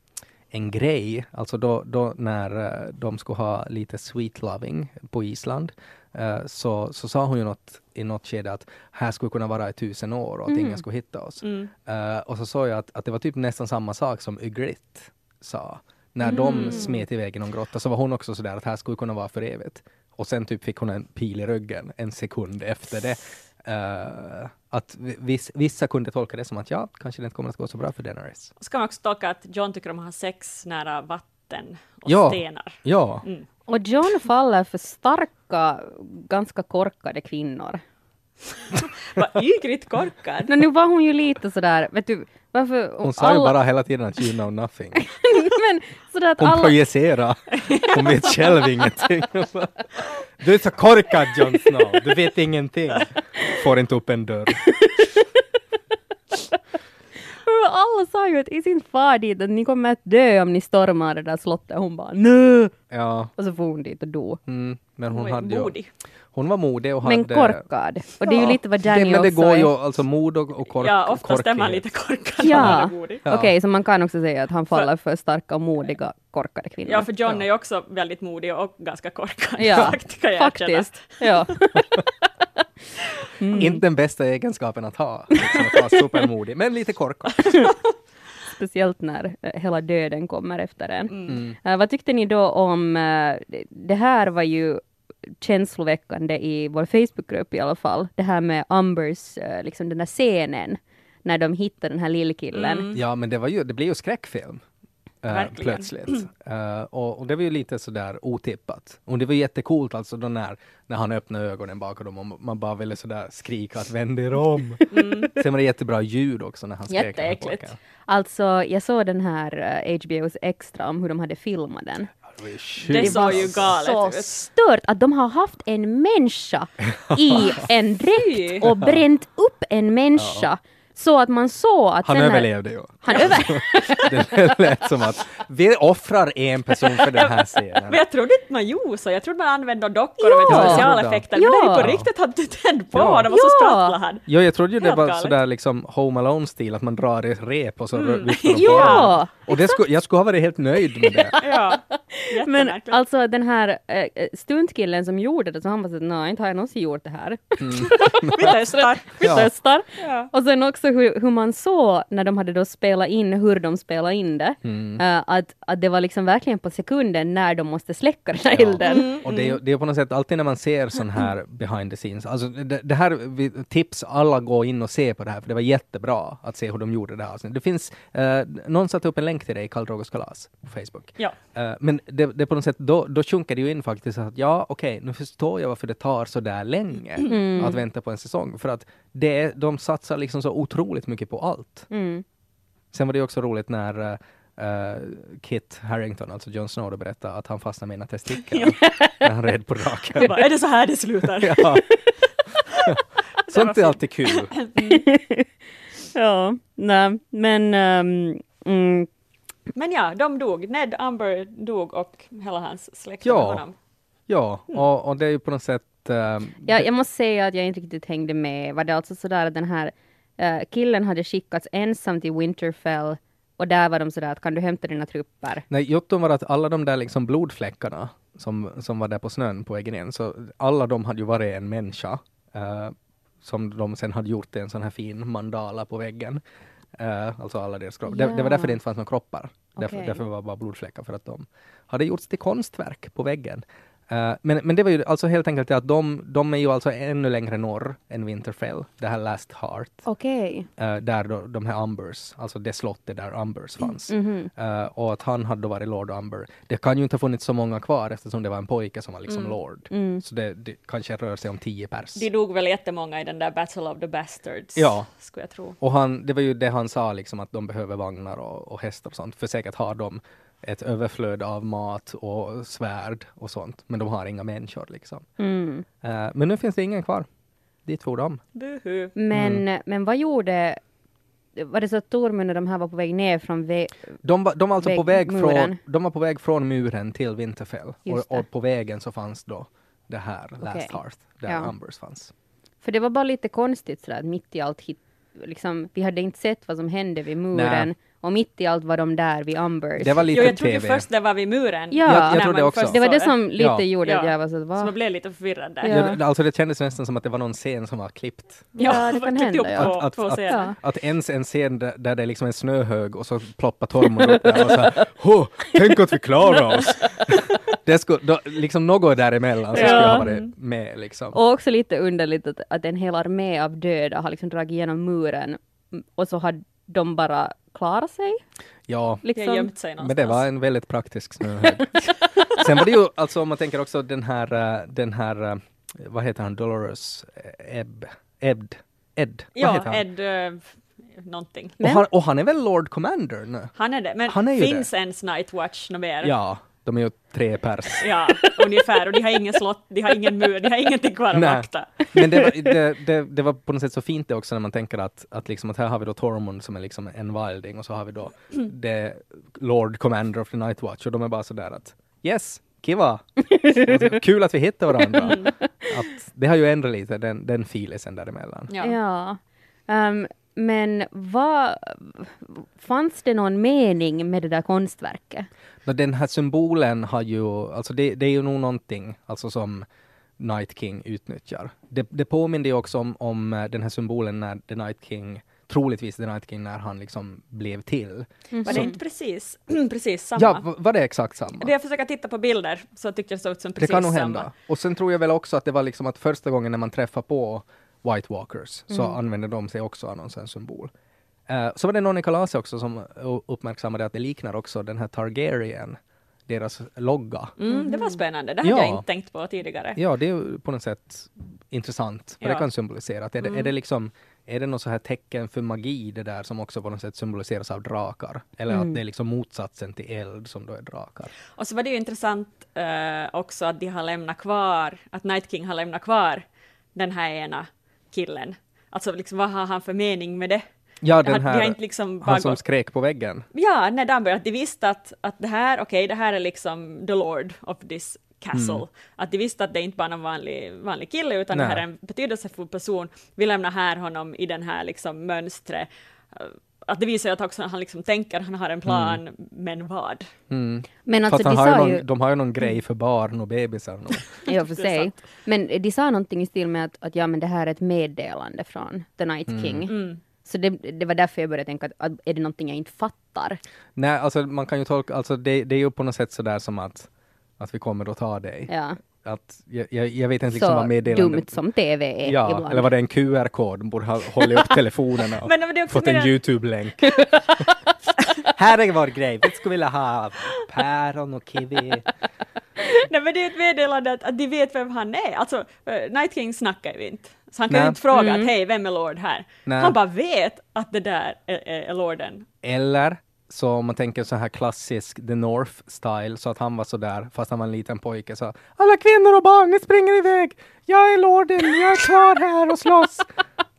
en grej, alltså då, då när eh, de skulle ha lite sweet loving på Island, eh, så, så sa hon ju något i något skede att här skulle kunna vara i tusen år och att ingen skulle hitta oss. Mm. Eh, och så sa jag att, att det var typ nästan samma sak som Ygritte sa. När de smet iväg i någon grotta så var hon också sådär att här skulle kunna vara för evigt. Och sen typ fick hon en pil i ryggen en sekund efter det. Eh, att vi- viss, vissa kunde tolka det som att ja, kanske det inte kommer att gå så bra för Daenerys. Så kan man också tolka att John tycker om att ha sex nära vatten och Ja. stenar. Ja, Mm. Och John faller för starka, ganska korkade kvinnor. Vad Ygritte korkad! Men nu var hon ju lite sådär, vet du, varför... hon sa ju bara hela tiden att you know nothing. men sådär att Hon alla... projicerar. Hon vet själv ingenting. Du är så korkad Jon Snow, du vet ingenting. Får inte upp en dörr. Alla sa ju att i sin far dit att ni kommer att dö om ni stormar det där slottet. Hon bara nö! Ja, Och så får hon dit och dog. mm, men hon, Hon hade ju, modig. hon var modig och Men hade... korkad. Och det är ju Ja, lite vad Danny det, Men det också går är. ju, alltså mod och, och kork, Ja, oftast är man korkighet. lite korkad Ja. Ja. okej, så man kan också säga att han faller för starka och modiga korkade kvinnor. Ja, för John Ja. är ju också väldigt modig och ganska korkad. Ja, Fakt, kan jag erkänna. faktiskt. Ja. Inte den bästa egenskapen att ha, liksom att vara supermodig, men lite korkad. Speciellt när eh, hela döden kommer efter en. Mm. Eh, vad tyckte ni då om, eh, det- här var ju känsloväckande i vår Facebookgrupp i alla fall, det här med Umbers, eh, liksom den där scenen, när de hittar den här lillkillen. Mm. Ja, men det, var ju, det blev ju skräckfilm. Eh, Verkligen. plötsligt. Eh, och, och det var ju lite sådär otippat. Och det var jättecoolt alltså då när, när han öppnade ögonen bakom dem och man bara ville sådär skrika att vänd er om. Sen var det jättebra ljud också när han skrek. den här Jätteäckligt. Alltså, jag såg den här eh, HBOs extra om hur de hade filmat den. Det var ju Det sjukt. såg ju galet så ut. stört att de har haft en människa i en dräkt och bränt upp en människa så att man såg att Han den här, överlevde ju. Han över... Det lät som att vi offrar en person för den här scenen. Men jag trodde inte man gjorde så, jag trodde man använde dockor Ja. specialeffekter, Ja. men det är på riktigt att du tände på Ja. honom och så sprattlade han. Ja, jag trodde ju det var sådär liksom Home Alone-stil, att man drar ett rep och så Mm. viftar de på Ja. den. Och det skulle, jag skulle ha varit helt nöjd med det. Ja, Men alltså den här eh, stuntkillen som gjorde det, så han var så att nej, inte har jag någonsin gjort det här. Vi testar. Vi testar. Ja. Och sen också hur, hur man såg när de hade då spelat in hur de spelade in det, Mm. eh, att, att det var liksom verkligen på sekunden när de måste släcka den här Ja. elden. Och det är, det är på något sätt alltid när man ser sån här behind the scenes, alltså det, det här, vi, tips alla gå in och se på det här, för det var jättebra att se hur de gjorde det här. Det finns, eh, någon satte upp en länk till det i Karl Drogos kalas på Facebook. Ja. Eh, men det, det på något sätt, då, då sjunker det ju in faktiskt att ja, okej, nu förstår jag varför det tar så där länge Mm. att vänta på en säsong. För att det, de satsar liksom så otroligt mycket på allt. Mm. Sen var det också roligt när eh, Kit Harrington, alltså Jon Snow, då berättade att han fastnade med ena testikeln när han red på draken. Bara, är det så här det slutar? ja. Sånt är alltid kul. Ja, nej, men ehm, mm, Men ja, de dog. Ned Amber dog och hela hans släkt Ja. med honom. Ja, och, och det är ju på något sätt... eh, Ja, jag måste säga att jag inte riktigt hängde med. Var det alltså sådär att den här eh, killen hade skickats ensam till Winterfell och där var de sådär att kan du hämta dina trupper? Nej, jotton var att alla de där liksom blodfläckarna som, som var där på snön på vägen in, så alla de hade ju varit en människa. eh, som de sen hade gjort en sån här fin mandala på väggen. Eh, alltså alla deras kroppar. Det, det var därför det inte fanns några kroppar. Därför, Okej. därför var det bara blodfläckar, för att de hade gjorts till konstverk på väggen. Eh, men, men det var ju alltså helt enkelt det att de, de är ju alltså ännu längre norr än Winterfell, det här Last Heart. Okej. eh, där då, de här Umbers, alltså det slottet där Umbers fanns. Mhm. Eh, och att han hade då varit Lord Umber. Det kan ju inte ha funnits så många kvar eftersom det var en pojke som var liksom Lord. Mm. Så det, det kanske rör sig om tio pers. De dog väl jättemånga i den där Battle of the Bastards, Ja. skulle jag tro. Och han, det var ju det han sa, liksom, att de behöver vagnar och, och hästar och sånt. För säkert har de ett överflöd av mat och svärd och sånt. Men de har inga människor liksom. Mm. Eh, men nu finns det ingen kvar. Dit for de. Buhu. Men, Mm. men vad gjorde... Var det så att Tormund och de här var på väg ner från vä- De var, de var alltså på väg från, Vägmuren. de var på väg från muren till Winterfell. Och, och på vägen så fanns då det här Last Okej. Hearth, där Ja. Umbers fanns. För det var bara lite konstigt sådär att mitt i allt hit, liksom, vi hade inte sett vad som hände vid muren Nej. och mitt i allt var de där vid Umbers. Det var lite Jo, jag trodde TV. först det var vid muren. Ja. Jag- jag trodde också. det var det som lite Ja. gjorde att Ja. jag var så att, Så man blev lite förvirrad där. Ja. Ja, alltså det kändes nästan som att det var någon scen som var klippt. Ja, det kan hända, ja. Att- att- scenen. Ja. Att ens en scen där, där det är liksom en snöhög och så ploppar Tormod upp där och så här, "Hå, tänk att vi klarar oss. Det skulle, då, liksom något däremellan så Ja. skulle jag ha varit med liksom. Och också lite underligt att, att en hel armé av döda har liksom dragit igenom muren mm, och så har de bara klarat sig. Ja, Liksom. gömt sig någonstans. men det var en väldigt praktisk snöhög. Sen var det ju, alltså om man tänker också den här, eh, den här, eh, vad heter han, Dolores eh, Ebb, Ed, Ed, vad Ja, heter han? Ed uh, någonting. Och han, och han är väl Lord Commander nu? Han är det. Men Han är ju finns ens Night Watch något mer? Ja, de är ju tre pers. Ja, ungefär. Och de har ingen slott, de har ingen mur, de har ingenting kvar att vakta. Men det var, det, det, det var på något sätt så fint det också när man tänker att, att, liksom att här har vi då Tormund som är liksom en wilding och så har vi då the Lord Commander of the Night Watch och de är bara sådär att yes, kiva! Alltså, kul att vi hittar varandra. Att det har ju ändrat lite den, den filisen däremellan. Ja. Ja. Ehm, men vad... Fanns det någon mening med det där konstverket? Den här symbolen har ju, alltså det, det är ju nog någonting alltså som Night King utnyttjar. Det, det påminner ju också om, om eh, den här symbolen när The Night King, troligtvis The Night King när han liksom blev till. Var det inte precis, precis samma? Ja, var det exakt samma? Det jag försöker titta på bilder så tyckte jag det såg ut som Det precis kan nog samma. hända. Och sen tror jag väl också att det var liksom att första gången när man träffar på White Walkers så Mm. använder de sig också av någon sån symbol. Eh, så var det någon i kalaset också som uh, uppmärksammade att det liknar också den här Targaryen, deras logga. Mm, det var spännande, det hade Ja. jag inte tänkt på tidigare. Ja, det är på något sätt intressant vad Ja. det kan symbolisera. Att är, det, är Mm. det liksom är det något så här tecken för magi det där som också på något sätt symboliseras av drakar? Eller Mm. att det är liksom motsatsen till eld som då är drakar? Och så var det ju intressant eh, också att de har lämnat kvar, att Night King har lämnat kvar den här ena killen. Alltså liksom, vad har han för mening med det? Ja, de den de här, inte liksom han som gått- skrek på väggen. Ja, när de började, att de visste att, att det här, okej, det här är liksom the lord of this castle. Mm. Att de visste att det inte bara är någon vanlig, vanlig kille, utan Nej. det här är en betydelsefull person. Vi lämnar här honom i den här liksom mönstret. Att det visar ju att också han liksom tänker, han har en plan, men vad? Mm. Men alltså Fast han de har någon, ju... de har ju någon grej för barn och bebisar. Ja, för sig. Men de sa någonting i stil med att, att ja, men det här är ett meddelande från The Night King. Mm. Så det, det var därför jag började tänka att, att är det någonting jag inte fattar? Nej, alltså man kan ju tolka, alltså det, det är ju på något sätt sådär som att, att vi kommer att ta dig. Ja. Att, jag, jag, jag vet inte liksom Så vad meddelandet... dumt som TV är Ja, ibland. eller var det en QR-kod? De borde ha hållit upp telefonerna och Men det också fått en mer- YouTube-länk. Här är vår grej, vi skulle vilja ha päron och kiwi. Nej men det är ett meddelande att, att de vet vem han är. Alltså, uh, Night King snackar ju inte. Så han kan ju inte fråga Mm. att hej, vem är Lord här? Nej. Han bara vet att det där är, är, är Lorden. Eller så om man tänker så här klassisk The North style, så att han var så där fast han var en liten pojke, så alla kvinnor och barn, ni springer iväg! Jag är lorden, jag är kvar här och slåss!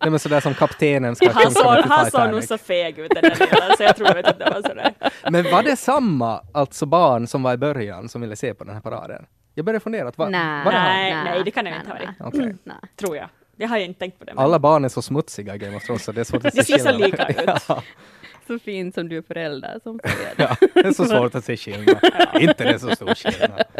Det var sådär som kaptenen ska Han till han såg nog så feg ut den där delen, så jag tror inte att det var sådär. Men var det samma, alltså barn som var i början som ville se på den här paraden? Jag började fundera, var, Nej, var det han? Nej, nej, det kan det inte ha varit. Okej. Nej. Tror jag. Det har jag inte tänkt på det. men- Alla barn är så smutsiga i Game of Thrones så det är svårt att Det ser så lika ut. ja. Så fint som du är förälder som det. Ja, det är så svårt att se skillnad. Inte det är så stor skillnad.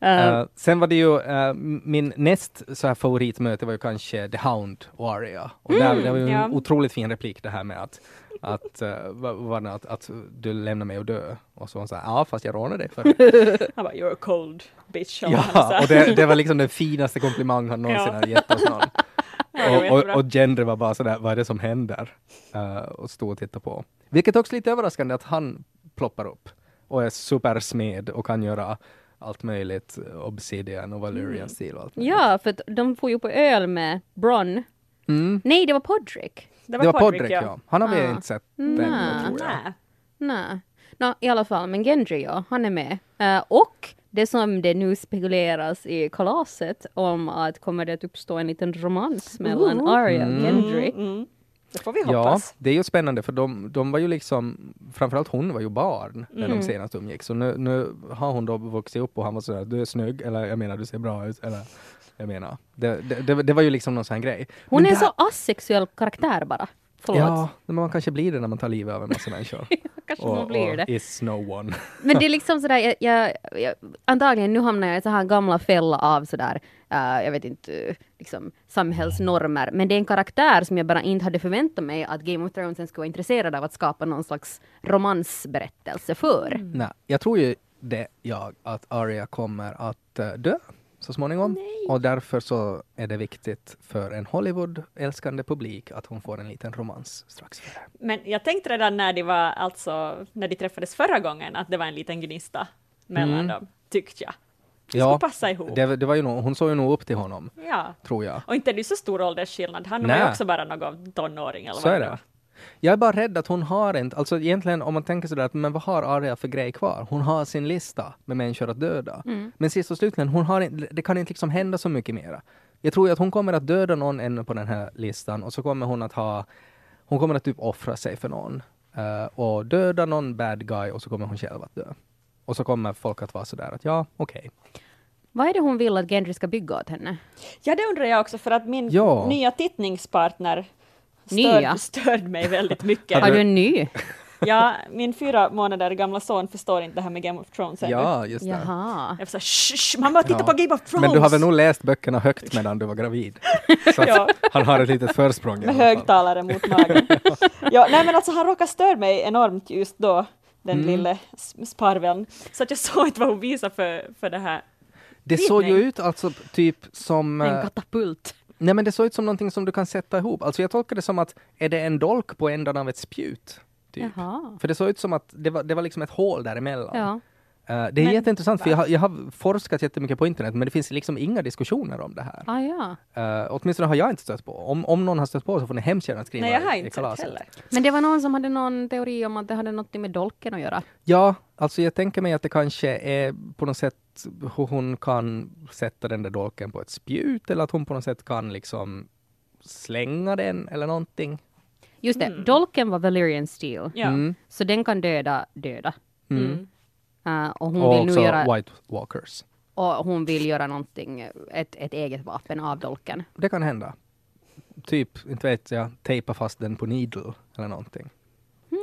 Eh, sen var det ju, eh, min näst så här favoritmöte var ju kanske The Hound och Aria. Och där, det var ju en ja. otroligt fin replik det här med att att, uh, att, att du lämnar mig och dö. Och så var hon så här, ja fast jag rånade dig för Han bara “You're a cold bitch”. Ja, och det, det var liksom den finaste komplimang han någonsin Ja. har gett åt någon. Ja, det var och, och, och Gendre var bara sådär, vad är det som händer? Eh, och stod och tittade på. Vilket också är lite överraskande att han ploppar upp och är supersmed och kan göra allt möjligt, Obsidian och Valyrian stil och allt möjligt. Ja, för de får ju på öl med Bron. Mm. Nej, det var Podrick. Det var Podrick, ja. Han har vi Ah. inte sett Nej. ännu, tror jag. Nej. Nej. I alla fall, men Gendry ja, han är med. Eh, och det som det nu spekuleras i kalaset om att kommer det att uppstå en liten romans mellan Ooh. Arya och Mm. Gendry. Mm. Det får vi Ja, hoppas. det är ju spännande för de, de var ju liksom, framförallt hon var ju barn när Mm. de senast umgicks. Så nu, nu har hon då vuxit upp och han var sådär, du är snygg, eller jag menar du ser bra ut, eller jag menar. Det, det, det, det var ju liksom någon sån här grej. Hon Men är det så asexuell karaktär bara. Förlåt. Ja, men man kanske blir det när man tar livet av en massa människor. Kanske man blir det. is no one. Men det är liksom sådär, jag, jag, jag, antagligen nu hamnar jag i så här gamla fälla av sådär, eh, jag vet inte, liksom samhällsnormer. Men det är en karaktär som jag bara inte hade förväntat mig att Game of Thrones skulle vara intresserad av att skapa någon slags romansberättelse för. Nej, jag tror ju det jag, att Arya kommer att eh, dö så småningom. Och därför så är det viktigt för en Hollywood-älskande publik att hon får en liten romans strax före. Men jag tänkte redan när de var, alltså, när de träffades förra gången, att det var en liten gnista mellan Mm. dem, tyckte jag. Det Ja, passa ihop. Det, det var ju nog, hon såg ju nog upp till honom, Ja. tror jag. Och inte är det så stor åldersskillnad, han var Nej. ju också bara någon tonåring eller Så vad är det var. Jag är bara rädd att hon har inte, alltså egentligen om man tänker sådär att men vad har Arya för grej kvar? Hon har sin lista med människor att döda. Men sist och slutligen, hon har inte, det kan inte liksom hända så mycket mera. Jag tror ju att hon kommer att döda någon ännu på den här listan och så kommer hon att ha, hon kommer att typ offra sig för någon. eh, och döda någon bad guy och så kommer hon själv att dö. Och så kommer folk att vara sådär att ja, okej. Vad är det hon vill att Gendry ska bygga åt henne? Ja, det undrar jag också, för att min Ja. nya tittningspartner Nya? störd, störde mig väldigt mycket. Har du en ny? Ja, min fyra månader gamla son förstår inte det här med Game of Thrones ännu. Ja, just det. Jaha. Jag var såhär, "Shh, mamma titta Ja. på Game of Thrones! Men du har väl nog läst böckerna högt medan du var gravid? Så Ja. han har ett litet försprång i med alla fall. högtalare mot magen. ja, nej men alltså han råkade störa mig enormt just då, den Mm. lille sparveln. Så att jag såg inte vad hon visade för, för det här. Det såg ju ut alltså typ som... En eh, katapult. Nej men det såg ut som någonting som du kan sätta ihop. Alltså jag tolkar det som att, är det en dolk på ändan av ett spjut? Typ. Jaha. För det såg ut som att det var, det var liksom ett hål däremellan. Ja. Eh, det är Men- jätteintressant för jag har, jag har forskat jättemycket på internet men det finns liksom inga diskussioner om det här. Ah, ja. Uh, åtminstone har jag inte stött på. Om, om någon har stött på så får ni hemskt gärna skriva Nej, jag har i- i inte sett kalaset. heller. Men det var någon som hade någon teori om att det hade något med dolken att göra. Ja, alltså jag tänker mig att det kanske är på något sätt hur hon kan sätta den där dolken på ett spjut eller att hon på något sätt kan liksom slänga den eller någonting. Just det, Mm. dolken var Valyrian steel. Ja. Mm. Så den kan döda döda. Mm. Uh, och, hon Och vill nu också göra, White Walkers. och hon vill göra någonting, ett, ett eget vapen av dolken. Det kan hända. Typ, inte vet jag, tejpa fast den på needle eller någonting.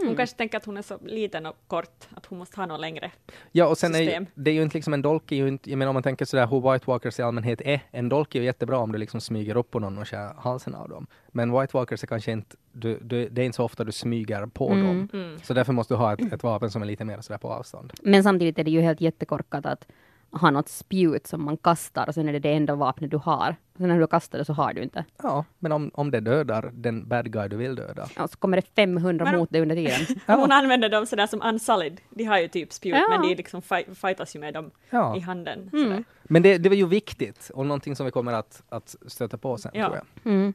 Hon kanske tänker att hon är så liten och kort, att hon måste ha något längre. Ja, och sen är ju, System. det är ju inte liksom en dolk, ju inte, jag menar om man tänker sådär hur White Walkers i allmänhet är, en dolk är ju jättebra om du liksom smyger upp på någon och skär halsen av dem. Men White Walkers är kanske inte, du, du, det är inte så ofta du smyger på Mm. dem. Mm. Så därför måste du ha ett, ett vapen som är lite mer sådär på avstånd. Men samtidigt är det ju helt jättekorkat att ha något spjut som man kastar och sen är det det enda vapnet du har. Sen när du kastar det så har du inte. Ja, men om, om det dödar den bad guy du vill döda. Ja, så kommer det 500 Men- mot dig under tiden. Ja. Hon använder dem sådär som unsullied. De har ju typ spjut, Ja. men de liksom fi- fightas ju med dem Ja. i handen. Mm. Men det, det var ju viktigt och någonting som vi kommer att, att stöta på sen Ja. tror jag. Mm.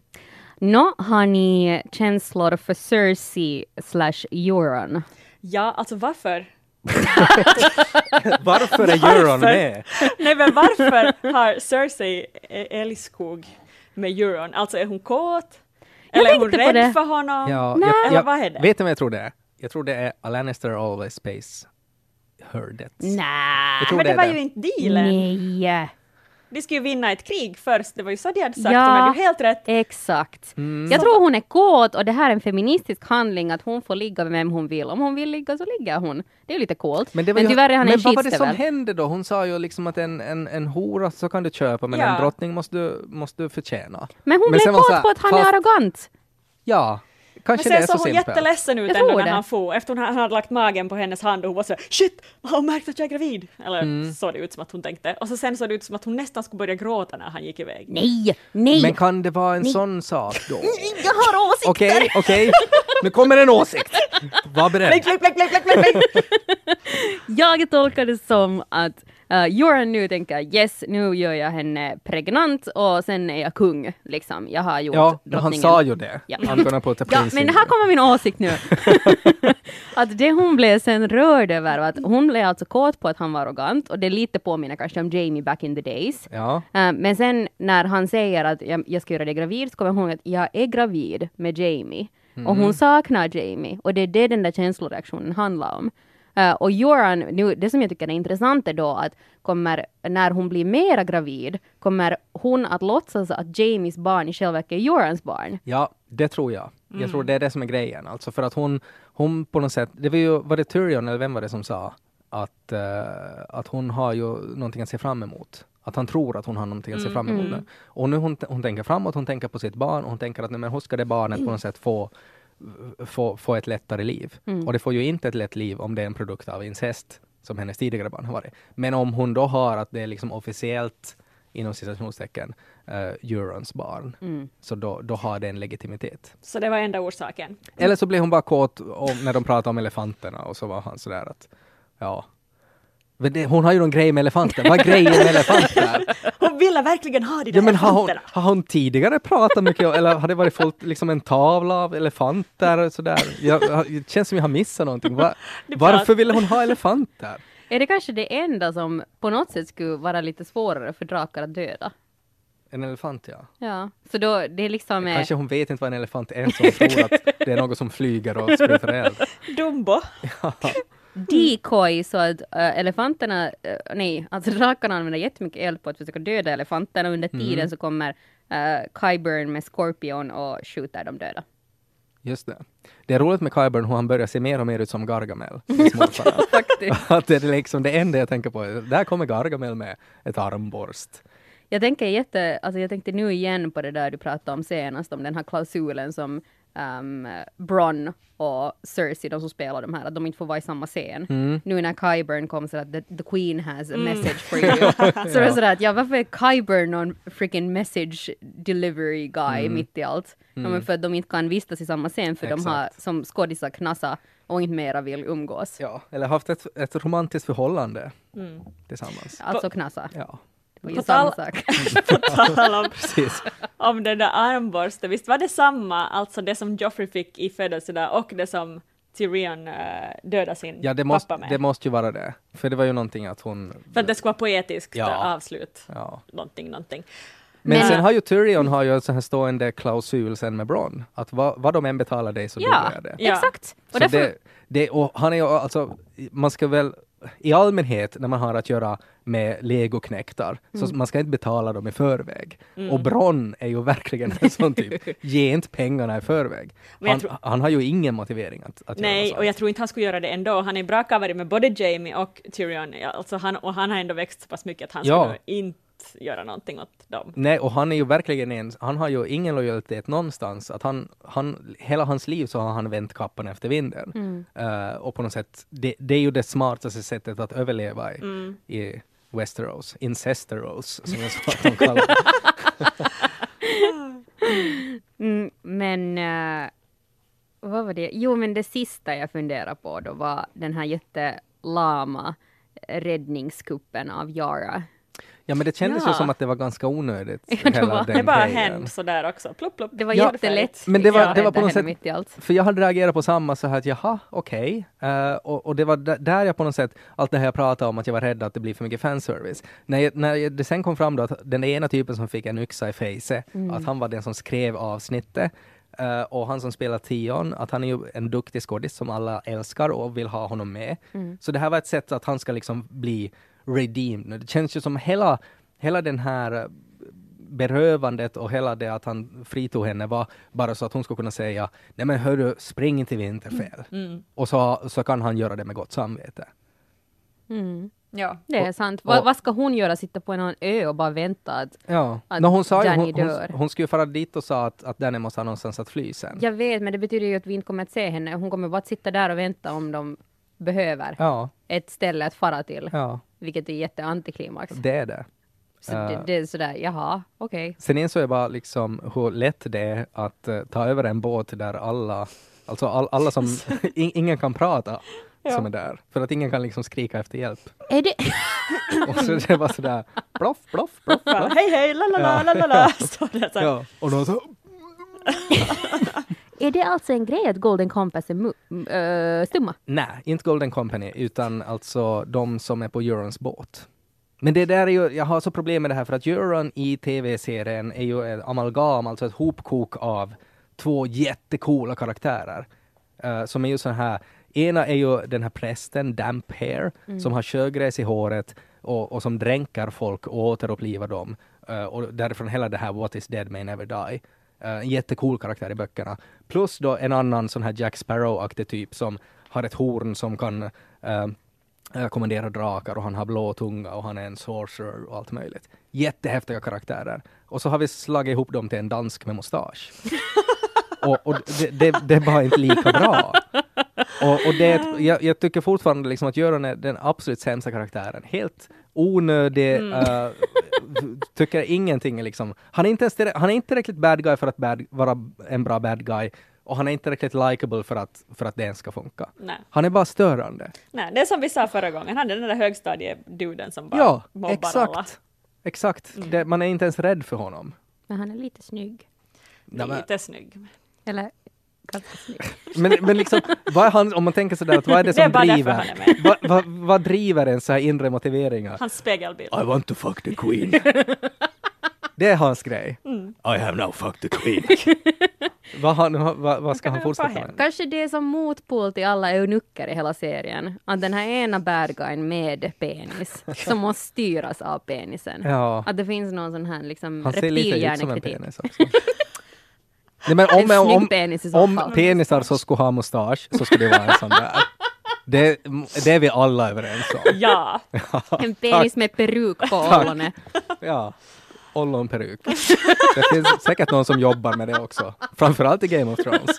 Nå, har ni känslor för Cersei slash Euron? Ja, alltså varför? Varför är Varför? Euron med? Nej men varför har Cersei e- älskog med Euron? Alltså är hon kåt? Jag Eller är hon rädd det. för honom? Ja, Nej. jag, Eller jag, vad är det? vet du vad jag tror det är? Jag tror det är A Lannister always pays her debts. Nej. Men det det var det. ju inte dealen. Nej. De skulle ju vinna ett krig först, det var ju så de hade sagt, Ja. och hade ju helt rätt. Exakt. Jag tror hon är kåt och det här är en feministisk handling att hon får ligga med vem hon vill. Om hon vill ligga så ligger hon. Det är ju lite coolt. Men, det var ju- tyvärr är han men en vad var det som hände då? Hon sa ju liksom att en, en, en hora så kan du köpa men Ja. en drottning måste du, måste du förtjäna. Men hon Men blev kåt på att han fast- är arrogant. Ja, Men kanske det sen såg så hon jätteledsen ut ändå när det. han for, efter hon, han hade lagt magen på hennes hand och hon var så här, shit, har hon märkt att jag är gravid? Eller Mm. såg det ut som att hon tänkte. Och så sen såg det ut som att hon nästan skulle börja gråta när han gick iväg. Nej, nej. Men kan det vara en sån sak då? Jag har åsikter. Okej, okej. Nu kommer en åsikt. Var beredd. Blink, blink, blink, blink, blink, blink. Jag tolkar det som att uh, Joran nu tänker yes, nu gör jag henne pregnant och sen är jag kung. Liksom. Jag har gjort Ja, han drottningen. sa ju det. Ja. I'm gonna put a Ja, prince men in här you. kommer min åsikt nu. att det hon blev sen rörd över var att hon blev alltså kåt på att han var arrogant och det lite påminner kanske om Jamie back in the days. Ja, Eh, men sen när han säger att jag, jag ska göra dig gravid så kommer hon ihåg att jag är gravid med Jamie. Och hon saknar Jamie och det är det den där känsloreaktionen handlar om. Eh, och Joran, nu, det som jag tycker är intressant är då att kommer, när hon blir mera gravid, kommer hon att låtsas att Jamies barn i själva verket är Jorans barn? ja, det tror jag. Jag Mm. tror det är det som är grejen. Alltså för att hon, hon på något sätt, det var ju, var det Tyrion eller vem var det som sa att, eh, att hon har ju någonting att se fram emot. Att han tror att hon har någonting att se fram emot. nu. Och nu hon, hon tänker framåt, hon tänker på sitt barn och hon tänker att nej, men hur ska det barnet på något sätt få, få, få ett lättare liv? Och det får ju inte ett lätt liv om det är en produkt av incest, som hennes tidigare barn har varit. Men om hon då har att det är liksom officiellt inom citationstecken, uh, Eurons barn, så då, då har det en legitimitet. Så det var enda orsaken. Eller så blev hon bara kåt om, när de pratade om elefanterna och så var han sådär att, ja. Men det, hon har ju någon grej med elefanter. Vad är grejen med elefanter? Hon ville verkligen ha de där Ja, men har, hon, har hon tidigare pratat mycket, om- eller har det varit folk, liksom en tavla av elefanter och sådär? Jag, jag- det känns som jag har missat någonting. Va, Det varför ville hon ha elefanter? Är det kanske det enda som på något sätt skulle vara lite svårare för drakar att döda? En elefant, ja. Ja, så då det är liksom... eh, Kanske hon vet inte vad en elefant är, så hon tror att det är något som flyger och sprutar eld. Dumbo. Decoy så att äh, elefanterna, äh, nej, alltså drakarna använder jättemycket eld på att försöka döda elefanterna. Under tiden så kommer äh, Qyburn med Scorpion och skjuter de döda. Just det. Det är roligt med Kyburn hur han börjar se mer och mer ut som Gargamel. att det är liksom det enda jag tänker på. Där kommer Gargamel med ett armborst. Jag tänker jätte, alltså jag tänkte nu igen på det där du pratade om senast, om den här klausulen som um, Bronn och Cersei, de som spelar de här, att de inte får vara i samma scen. Nu när Qyburn kom så att the, the Queen has a message for you. så det är sådär att ja, varför är Qyburn någon freaking message delivery guy mitt i allt? Ja, men för att de inte kan vistas i samma scen för de har Exakt. som skådisar knasa och inte mera vill umgås. Ja, eller haft ett, ett romantiskt förhållande tillsammans. Alltså knasa. Ja, Det var ju På samma tal- sak. På tal om, om den där armborsten, visst var det samma, alltså det som Joffrey fick i födelsedag och det som Tyrion uh, dödade sin Ja, det pappa måste, med? det måste ju vara det. För det var ju någonting att hon... För att det skulle vara poetiskt Ja. avslut. Ja. Någonting, någonting. Men, Men- sen har ju Tyrion har ju en sån här stående klausul sen med Bronn. Att vad, vad de än betalar dig så Ja, dödar jag det. Ja. exakt. Och Så därför, det, det, och han är ju alltså, man ska väl i allmänhet när man har att göra med legoknektar, Mm. så man ska inte betala dem i förväg. Och Bronn är ju verkligen en sån typ, ge inte pengarna i förväg. Han, tror- han har ju ingen motivering att, att göra Nej, så. och jag tror inte han skulle göra det ändå. Han är bra covered med både Jamie och Tyrion, alltså han, och han har ändå växt så pass mycket att han Ja. skulle inte göra någonting åt dem. Nej, och han är ju verkligen en, han har ju ingen lojalitet någonstans. Att han, han, hela hans liv så har han vänt kappan efter vinden. Mm. Eh, och på något sätt, det, det är ju det smartaste sättet att överleva i, Mm. i Westeros. Incesteros, som jag sa att de kallar. Mm, men uh, vad var det? Jo, men det sista jag funderade på då var den här jättelama räddningskuppen av Yara. Ja, men det kändes Ja. ju som att det var ganska onödigt. Ja, det hela var- den Det bara grejen. hände sådär också. Plupp, plupp. Det var Ja, jättelätt. men det var- det var på något sätt- mitt i allt. För jag hade reagerat på samma så här att jaha, okej. Eh, och, och det var där jag på något sätt, allt det här jag pratade om att jag var rädd att det blir för mycket fanservice. När, jag, när jag, det sen kom fram då att den ena typen som fick en yxa i face, att han var den som skrev avsnittet. eh, och han som spelar Tion, att han är ju en duktig skådis som alla älskar och vill ha honom med. Så det här var ett sätt att han ska liksom bli redeemed. Det känns ju som hela hela den här eh, berövandet och hela det att han fritog henne var bara så att hon skulle kunna säga nej men hörru, spring inte i vinterfel. Mm. Och så, så kan han göra det med gott samvete. Mm. Ja. Det är sant. och- Vad, vad ska hon göra? Sitta på någon ö och bara vänta? Att, Ja, Att Nå, hon, sa Danny hon, hon, dör. hon skulle ju fara dit och sa att, att Danny måste ha någonstans att fly sen. jag vet, men det betyder ju att vi inte kommer att se henne. Hon kommer bara att sitta där och vänta om de behöver Ja, ett ställe att fara till. ja, Vilket är jätteantiklimax. det är det. Så det, äh. det är sådär, jaha, okej. Sen insåg jag bara liksom hur lätt det är att eh, ta över en båt där alla, alltså all, alla som, in, ingen kan prata som är där. För att ingen kan liksom skrika efter hjälp. Är det, Och så det var sådär ploff, ploff, ploff, Bara, hej hej, la la la la la la. Är Ja, och någon så, är det alltså en grej att Golden Compass är äh, stumma? nej, inte Golden Company, utan alltså de som är på Eurons båt. Men det där är ju, jag har så problem med det här för att Euron i tv-serien är ju ett amalgam, alltså ett hopkok av två jättecoola karaktärer. Eh, som är ju så här, ena är ju den här prästen, Damp Hair, som har sjögräs i håret och, och som dränker folk och återupplivar dem. Eh, och därifrån hela det här What is dead may never die. Eh, en jättecool karaktär i böckerna. Plus då en annan sån här Jack Sparrow-aktig typ som har ett horn som kan eh, eh, kommendera drakar och han har blå tunga och han är en sorcerer och allt möjligt. Jättehäftiga karaktärer. Och så har vi slagit ihop dem till en dansk med mustasch. och och det, det, det är bara inte lika bra. Och, och det, jag, jag tycker fortfarande liksom att Göran är den absolut sämsta karaktären. Helt onödig, eh, tycker ingenting liksom. Han är inte, ens han är inte tillräckligt bad guy för att bad, vara en bra bad guy. Och han är inte tillräckligt likable för att, för att det ens ska funka. Nej. Han är bara störande. Nej, det är som vi sa förra gången, han är den där högstadieduden som bara Ja, mobbar exakt. alla. Exakt. Det, man är inte ens rädd för honom. Men han är lite snygg. Nej, men- Lite snygg. Eller ganska snygg. Men, men liksom, vad är han, om man tänker sådär, att vad är det Det är som driver? han är med. Vad, vad, vad driver en så här inre motiveringar? Hans spegelbild. I want to fuck the queen. Det är hans grej. Mm. I have now fucked the queen. vad, han, vad, vad ska han det fortsätta med? Kanske det är som motpol till alla eunucker i hela serien. Att den här ena bad guyn med penis, som måste styras av penisen. Ja, Att det finns någon sån här liksom han ser lite ut som en penis också. Nej, men En om, snygg om, penis i så om fall. penisar så skulle ha mustasch så skulle det vara en sån där. Det, det är vi alla överens om. Ja, En penis med peruk på ollonet. Ja, ollonperuk. Det finns säkert någon som jobbar med det också. Framförallt i Game of Thrones.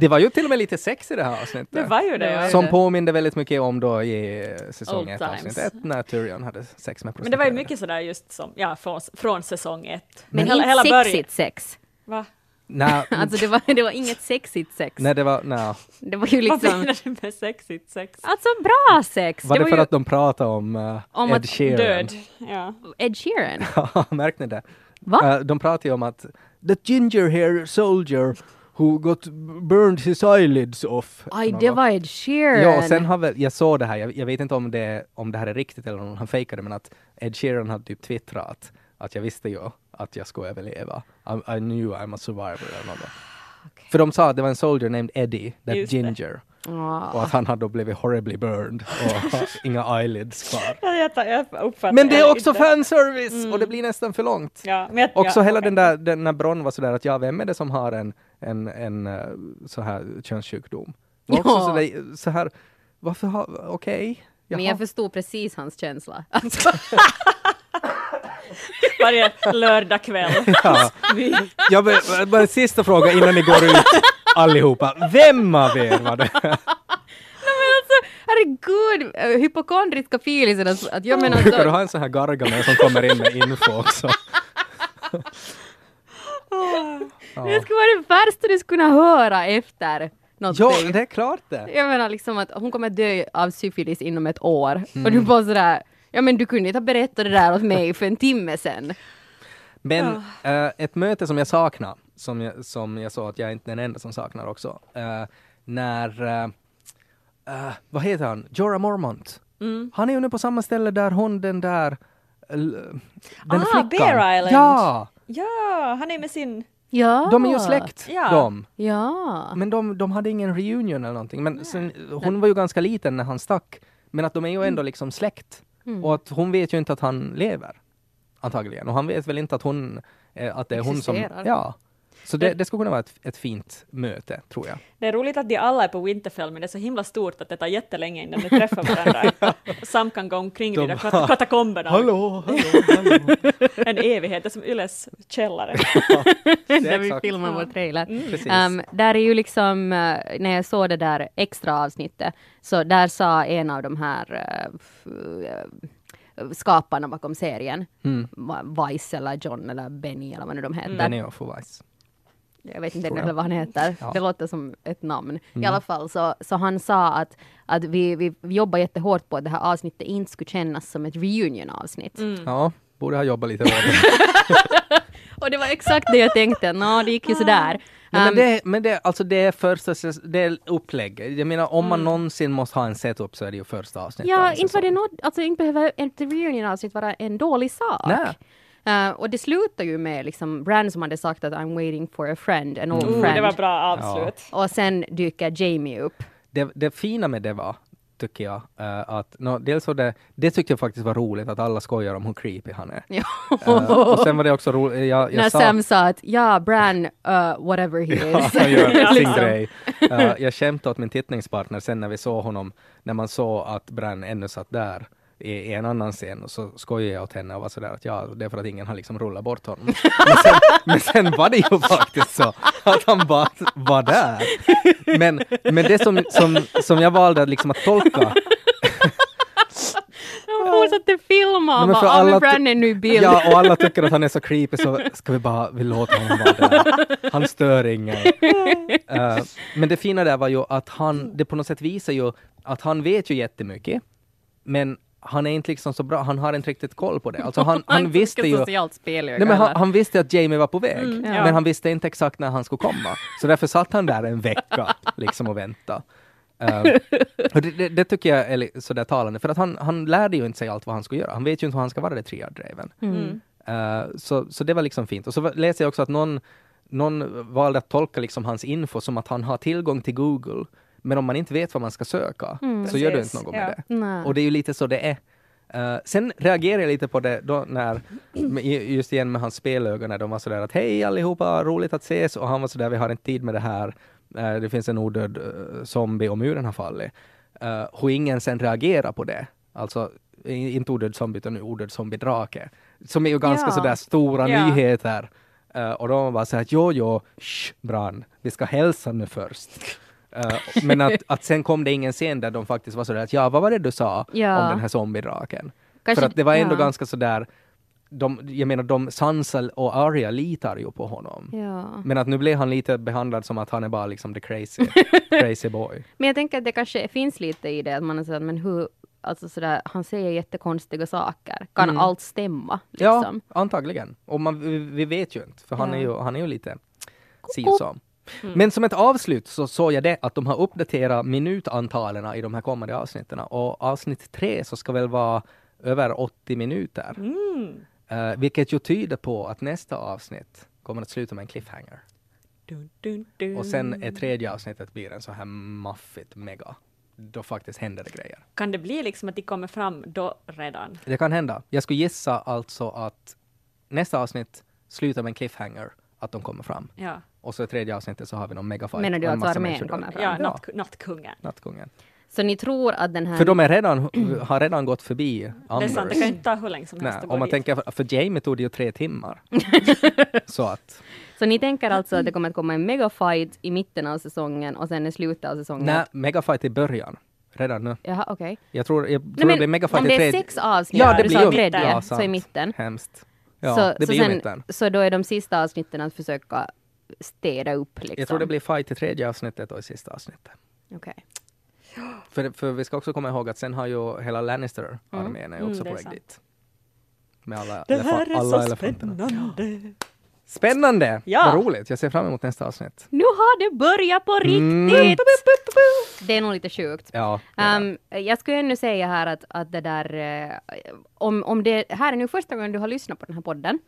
Det var ju till och med lite sex i det här avsnittet. det var ju det. Det var ju Som det. påminde väldigt mycket om då i säsong Old ett, times. avsnitt ett, när Tyrion hade sex med Men det var ju mycket sådär just som, ja, från, från säsong ett. Men hela, inte hela början. sexigt sex. Va? Nej, Alltså det var, det var inget sexigt sex. nej, det var, nej. Det var ju Vad liksom... menar du med sexigt sex? Alltså bra sex! Var det, för ju att de pratade om, uh, Om Ed Sheeran? Död. Ja. Ed Sheeran. Ja, märkte ni det? Va? Eh, de pratade ju om att the ginger hair soldier who got burned his eyelids off. Aj, det var Ed Sheeran. Ja, och sen har väl, jag såg det här, jag, jag vet inte om det, om det här är riktigt eller om han fejkade, men att Ed Sheeran hade typ twittrat att, jag visste ju att jag skulle överleva. I, I knew I'm a survivor eller något. För de sa att det var en soldier named Eddie, that Just det. Ja. och att han hade då blivit horribly burned och har inga eyelids kvar. Ja, Jag, Men det är också inte. fanservice och det blir nästan för långt. Ja, men jag, Också ja, hela okej. den där, den, när Bronn var sådär att ja, vem är det som har en, en, en eh, så här könssjukdom? Var också Ja. sådär, så här, varför har, okej. Men jaha. jag förstod precis hans känsla. Alltså, Varje lördag kväll. Ja. En sista fråga innan ni går ut allihopa. Vem av er var det? herregud, äh, hypokondriska filisen att, att jag menar Brukar du ha en sån här gargamel som kommer in med info också? det skulle vara det värsta du skulle kunna höra efter någonting. Ja, det är klart det. Jag menar liksom att hon kommer dö av syfilis inom ett år. Och Mm. du bara sådär, ja men du kunde inte ha berättat det där åt mig för en timme sedan. Men eh, ett möte som jag saknar, som jag, som jag sa att jag är inte den enda som saknar också, eh, när, eh, vad heter han, Jorah Mormont. Mm. Han är ju nu på samma ställe där hon, den där, den Ah, flickan. Bear Island. Ja, Ja, han är med sin... Ja. de är ju släkt, Ja. de. Ja. Men de, de hade ingen reunion eller någonting. Men sen, hon var ju ganska liten när han stack. Men att de är ju ändå liksom släkt. Och att hon vet ju inte att han lever. Antagligen. Och han vet väl inte att hon, eh, att det är hon som... Ja. Så det, det skulle kunna vara ett, ett fint möte, tror jag. Det är roligt att de alla är på Winterfell, men det är så himla stort att det tar jättelänge innan de träffar varandra. Sam kan gå omkring i de där katakomberna. Hallå, hallå, hallå. En evighet, det är som Yles källare. Där vi filmar vår trailer. Precis. Um, där är ju liksom, eh, när jag såg det där extra avsnittet, så där sa en av de här eh, eh, skaparna bakom serien, Mm. Vice eller John eller Benny eller vad nu de heter. Benny och Vice. Jag vet inte jag. vad han heter. Ja. Det låter som ett namn. I Mm. alla fall så, så han sa att, att vi, vi jobbar jättehårt på att det här avsnittet inte skulle kännas som ett reunion-avsnitt. Mm. Ja, borde ha jobbat lite hårdare. Och det var exakt det jag tänkte. Nå, det gick ju sådär. Nej, men Um, det, men det, alltså det är första, det är upplägget. Jag menar om man någonsin måste ha en setup så är det ju första avsnittet. av Ja, en inte var det något, alltså inte behöver ett reunion-avsnitt vara en dålig sak. Nej. Uh, och det slutar ju med liksom Bran som hade sagt att I'm waiting for a friend, an old Oh, friend. det var bra avslut. Och sen dyker Jamie upp. det, det fina med det var, tycker jag, eh, att no, dels var det, det tyckte jag faktiskt var roligt att alla skojar om hur creepy han är. Ja. Eh, och sen var det också roligt, jag, När jag sa... Sam sa att ja, Bran, uh, whatever he Ja, is. han gör sin Liksom. grej. Eh, jag skämtade åt min tittningspartner sen när vi såg honom, när man såg att Bran ännu satt där i, en annan scen och så skojade jag åt henne och var sådär att ja, det är för att ingen har liksom rullat bort honom. Men sen, men sen var det ju faktiskt så att han bara var där. Men, men det som, som, som jag valde liksom att tolka De fortsatte filma och bara, alla men ty- Bran är nu bild. Ja, och alla tycker att han är så creepy så ska vi bara, vi låter honom vara där. Han stör ingen. Eh, men det fina där var ju att han, det på något sätt visar ju att han vet ju jättemycket, men han är inte liksom så bra, han har inte riktigt koll på det. Alltså han, han visste ju. Nej, men han, han visste att Jamie var på väg, ja. men han visste inte exakt när han skulle komma. Så därför satt han där en vecka liksom och väntade. Eh, och det, det, det tycker jag är sådär talande, för att han, han lärde ju inte sig allt vad han skulle göra. Han vet ju inte hur han ska vara det triad-driven. Mm. Eh, så, så det var liksom fint. Och så läste jag också att någon, någon valde att tolka liksom hans info som att han har tillgång till Google. Men om man inte vet vad man ska söka så gör du inte något ja. med det. Nej. Och det är ju lite så det är. Eh, sen reagerade jag lite på det då när, just igen med hans spelögon, när de var sådär att hej allihopa, roligt att ses, och han var sådär, vi har inte tid med det här, Eh, det finns en odöd eh, zombie och muren har fallit. Uh, hur ingen sen reagerar på det, alltså inte odöd zombie utan odöd zombie-drake, som är ju ganska Ja. sådär stora Ja. nyheter. Och de var bara såhär, jo jo, shh, Bran, vi ska hälsa nu först. Eh, men att, att sen kom det ingen scen där de faktiskt var sådär att ja, vad var det du sa Ja. om den här zombiedraken? Kanske- För att det var ändå ja. ganska sådär, de, jag menar de, Sansa och Arya litar ju på honom. Ja. Men att nu blev han lite behandlad som att han är bara liksom the crazy, crazy boy. Men jag tänker att det kanske finns lite i det, att man är sådär, men hur, alltså sådär, han säger jättekonstiga saker. Kan Mm. allt stämma? Ja, Liksom? antagligen. Och man, vi, vi vet ju inte, för han, Ja. är ju, han är ju lite si så. Men som ett avslut så såg jag det att de har uppdaterat minutantalen i de här kommande avsnitten. Och avsnitt tre så ska väl vara över 80 minuter. Mm. Eh, vilket ju tyder på att nästa avsnitt kommer att sluta med en cliffhanger. Dun, dun, dun. Och sen är tredje avsnittet blir en så här maffigt mega. Då faktiskt händer det grejer. Kan det bli liksom att de kommer fram då redan? Det kan hända. Jag skulle gissa alltså att nästa avsnitt slutar med en cliffhanger, att de kommer fram. Ja, Och så i tredje avsnittet så har vi någon megafight. Menar du att massa armén kommer fram? ja, Ja, natt, nattkungen. nattkungen. Så ni tror att den här... För de är redan, har redan gått förbi Det är sant, det kan inte ta hur länge som helst Nej, att gå om man dit. tänker, för- för Jamie tog det ju tre timmar. så att, Så ni tänker alltså att det kommer att komma en megafight i mitten av säsongen och sen i slutet av säsongen? nej, megafight i början. Redan nu. Jaha, okej. Jag tror, jag tror Nej, det blir megafight om i det är tredje. sex avsnitt, Ja, det blir ju tredje, ja, så i mitten. Hemskt. Ja, så, det så, blir ju sen, mitten. så då är de sista avsnitten att försöka städa upp liksom? Jag tror det blir fight i tredje avsnittet och i sista avsnittet. Okej. För, för vi ska också komma ihåg att sen har ju hela Lannister-armén är Mm, också det på väg sant. dit. Med alla, Det här är alla så elefanterna. spännande! Spännande! Ja. Vad roligt, jag ser fram emot nästa avsnitt. Nu har det börjat på riktigt! Mm. Det är nog lite sjukt. Ja, Um, jag skulle ännu säga här att, att det där, eh, om, om det här är nu första gången du har lyssnat på den här podden,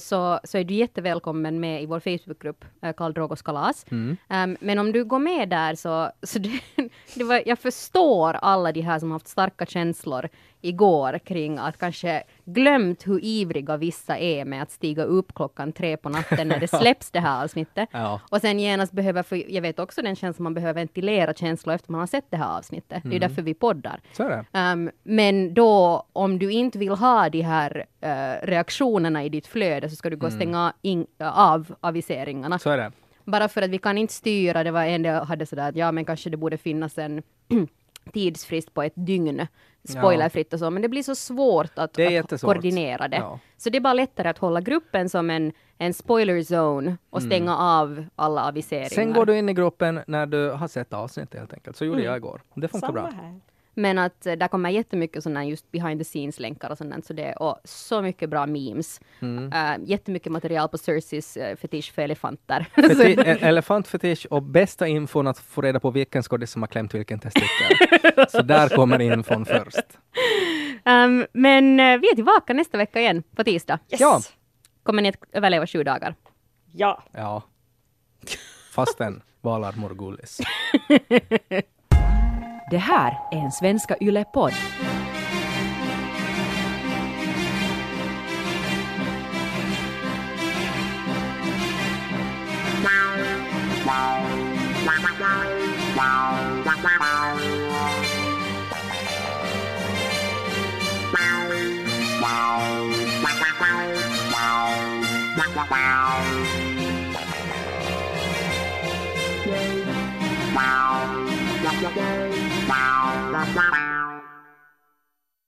så, så är du jättevälkommen med i vår Facebookgrupp, uh, Karl Drogos kalas. Mm. Um, men om du går med där så, så det, det var, jag förstår alla de här som haft starka känslor igår kring att kanske glömt hur ivriga vissa är med att stiga upp klockan tre på natten när det släpps det här avsnittet. Ja. Och sen genast behöver, för jag vet också den känslan man behöver ventilera känslor efter man har sett det här avsnittet. Det är därför vi poddar. Um, men då, om du inte vill ha de här uh, reaktionerna i ditt flöde så ska du gå och stänga in, av aviseringarna. Så är det. Bara för att vi kan inte styra, det var en del hade sådär att ja men kanske det borde finnas en tidsfrist på ett dygn, spoilerfritt och så, men det blir så svårt att, Det att koordinera det. Ja. Så det är bara lättare att hålla gruppen som en, en spoiler zone och stänga av alla aviseringar. Mm. Sen går du in i gruppen när du har sett avsnittet helt enkelt. Så gjorde jag igår. Det funkar Samma bra. här. Men att eh, där kommer jättemycket sådana just behind the scenes länkar och sånt, så det och så mycket bra memes. Mm. Uh, jättemycket material på Cerseys uh, fetisch för elefanter. Feti- elefantfetisch och bästa infon att få reda på vilken skådis som har klämt vilken testikel. Så där kommer infon först. um, men eh, vi är tillbaka nästa vecka igen på tisdag. Yes. Ja. Kommer ni att överleva sju dagar? Ja. Ja. Fastän valar mår gullis. Det här är en Svenska Yle-podd. Wow. Bye.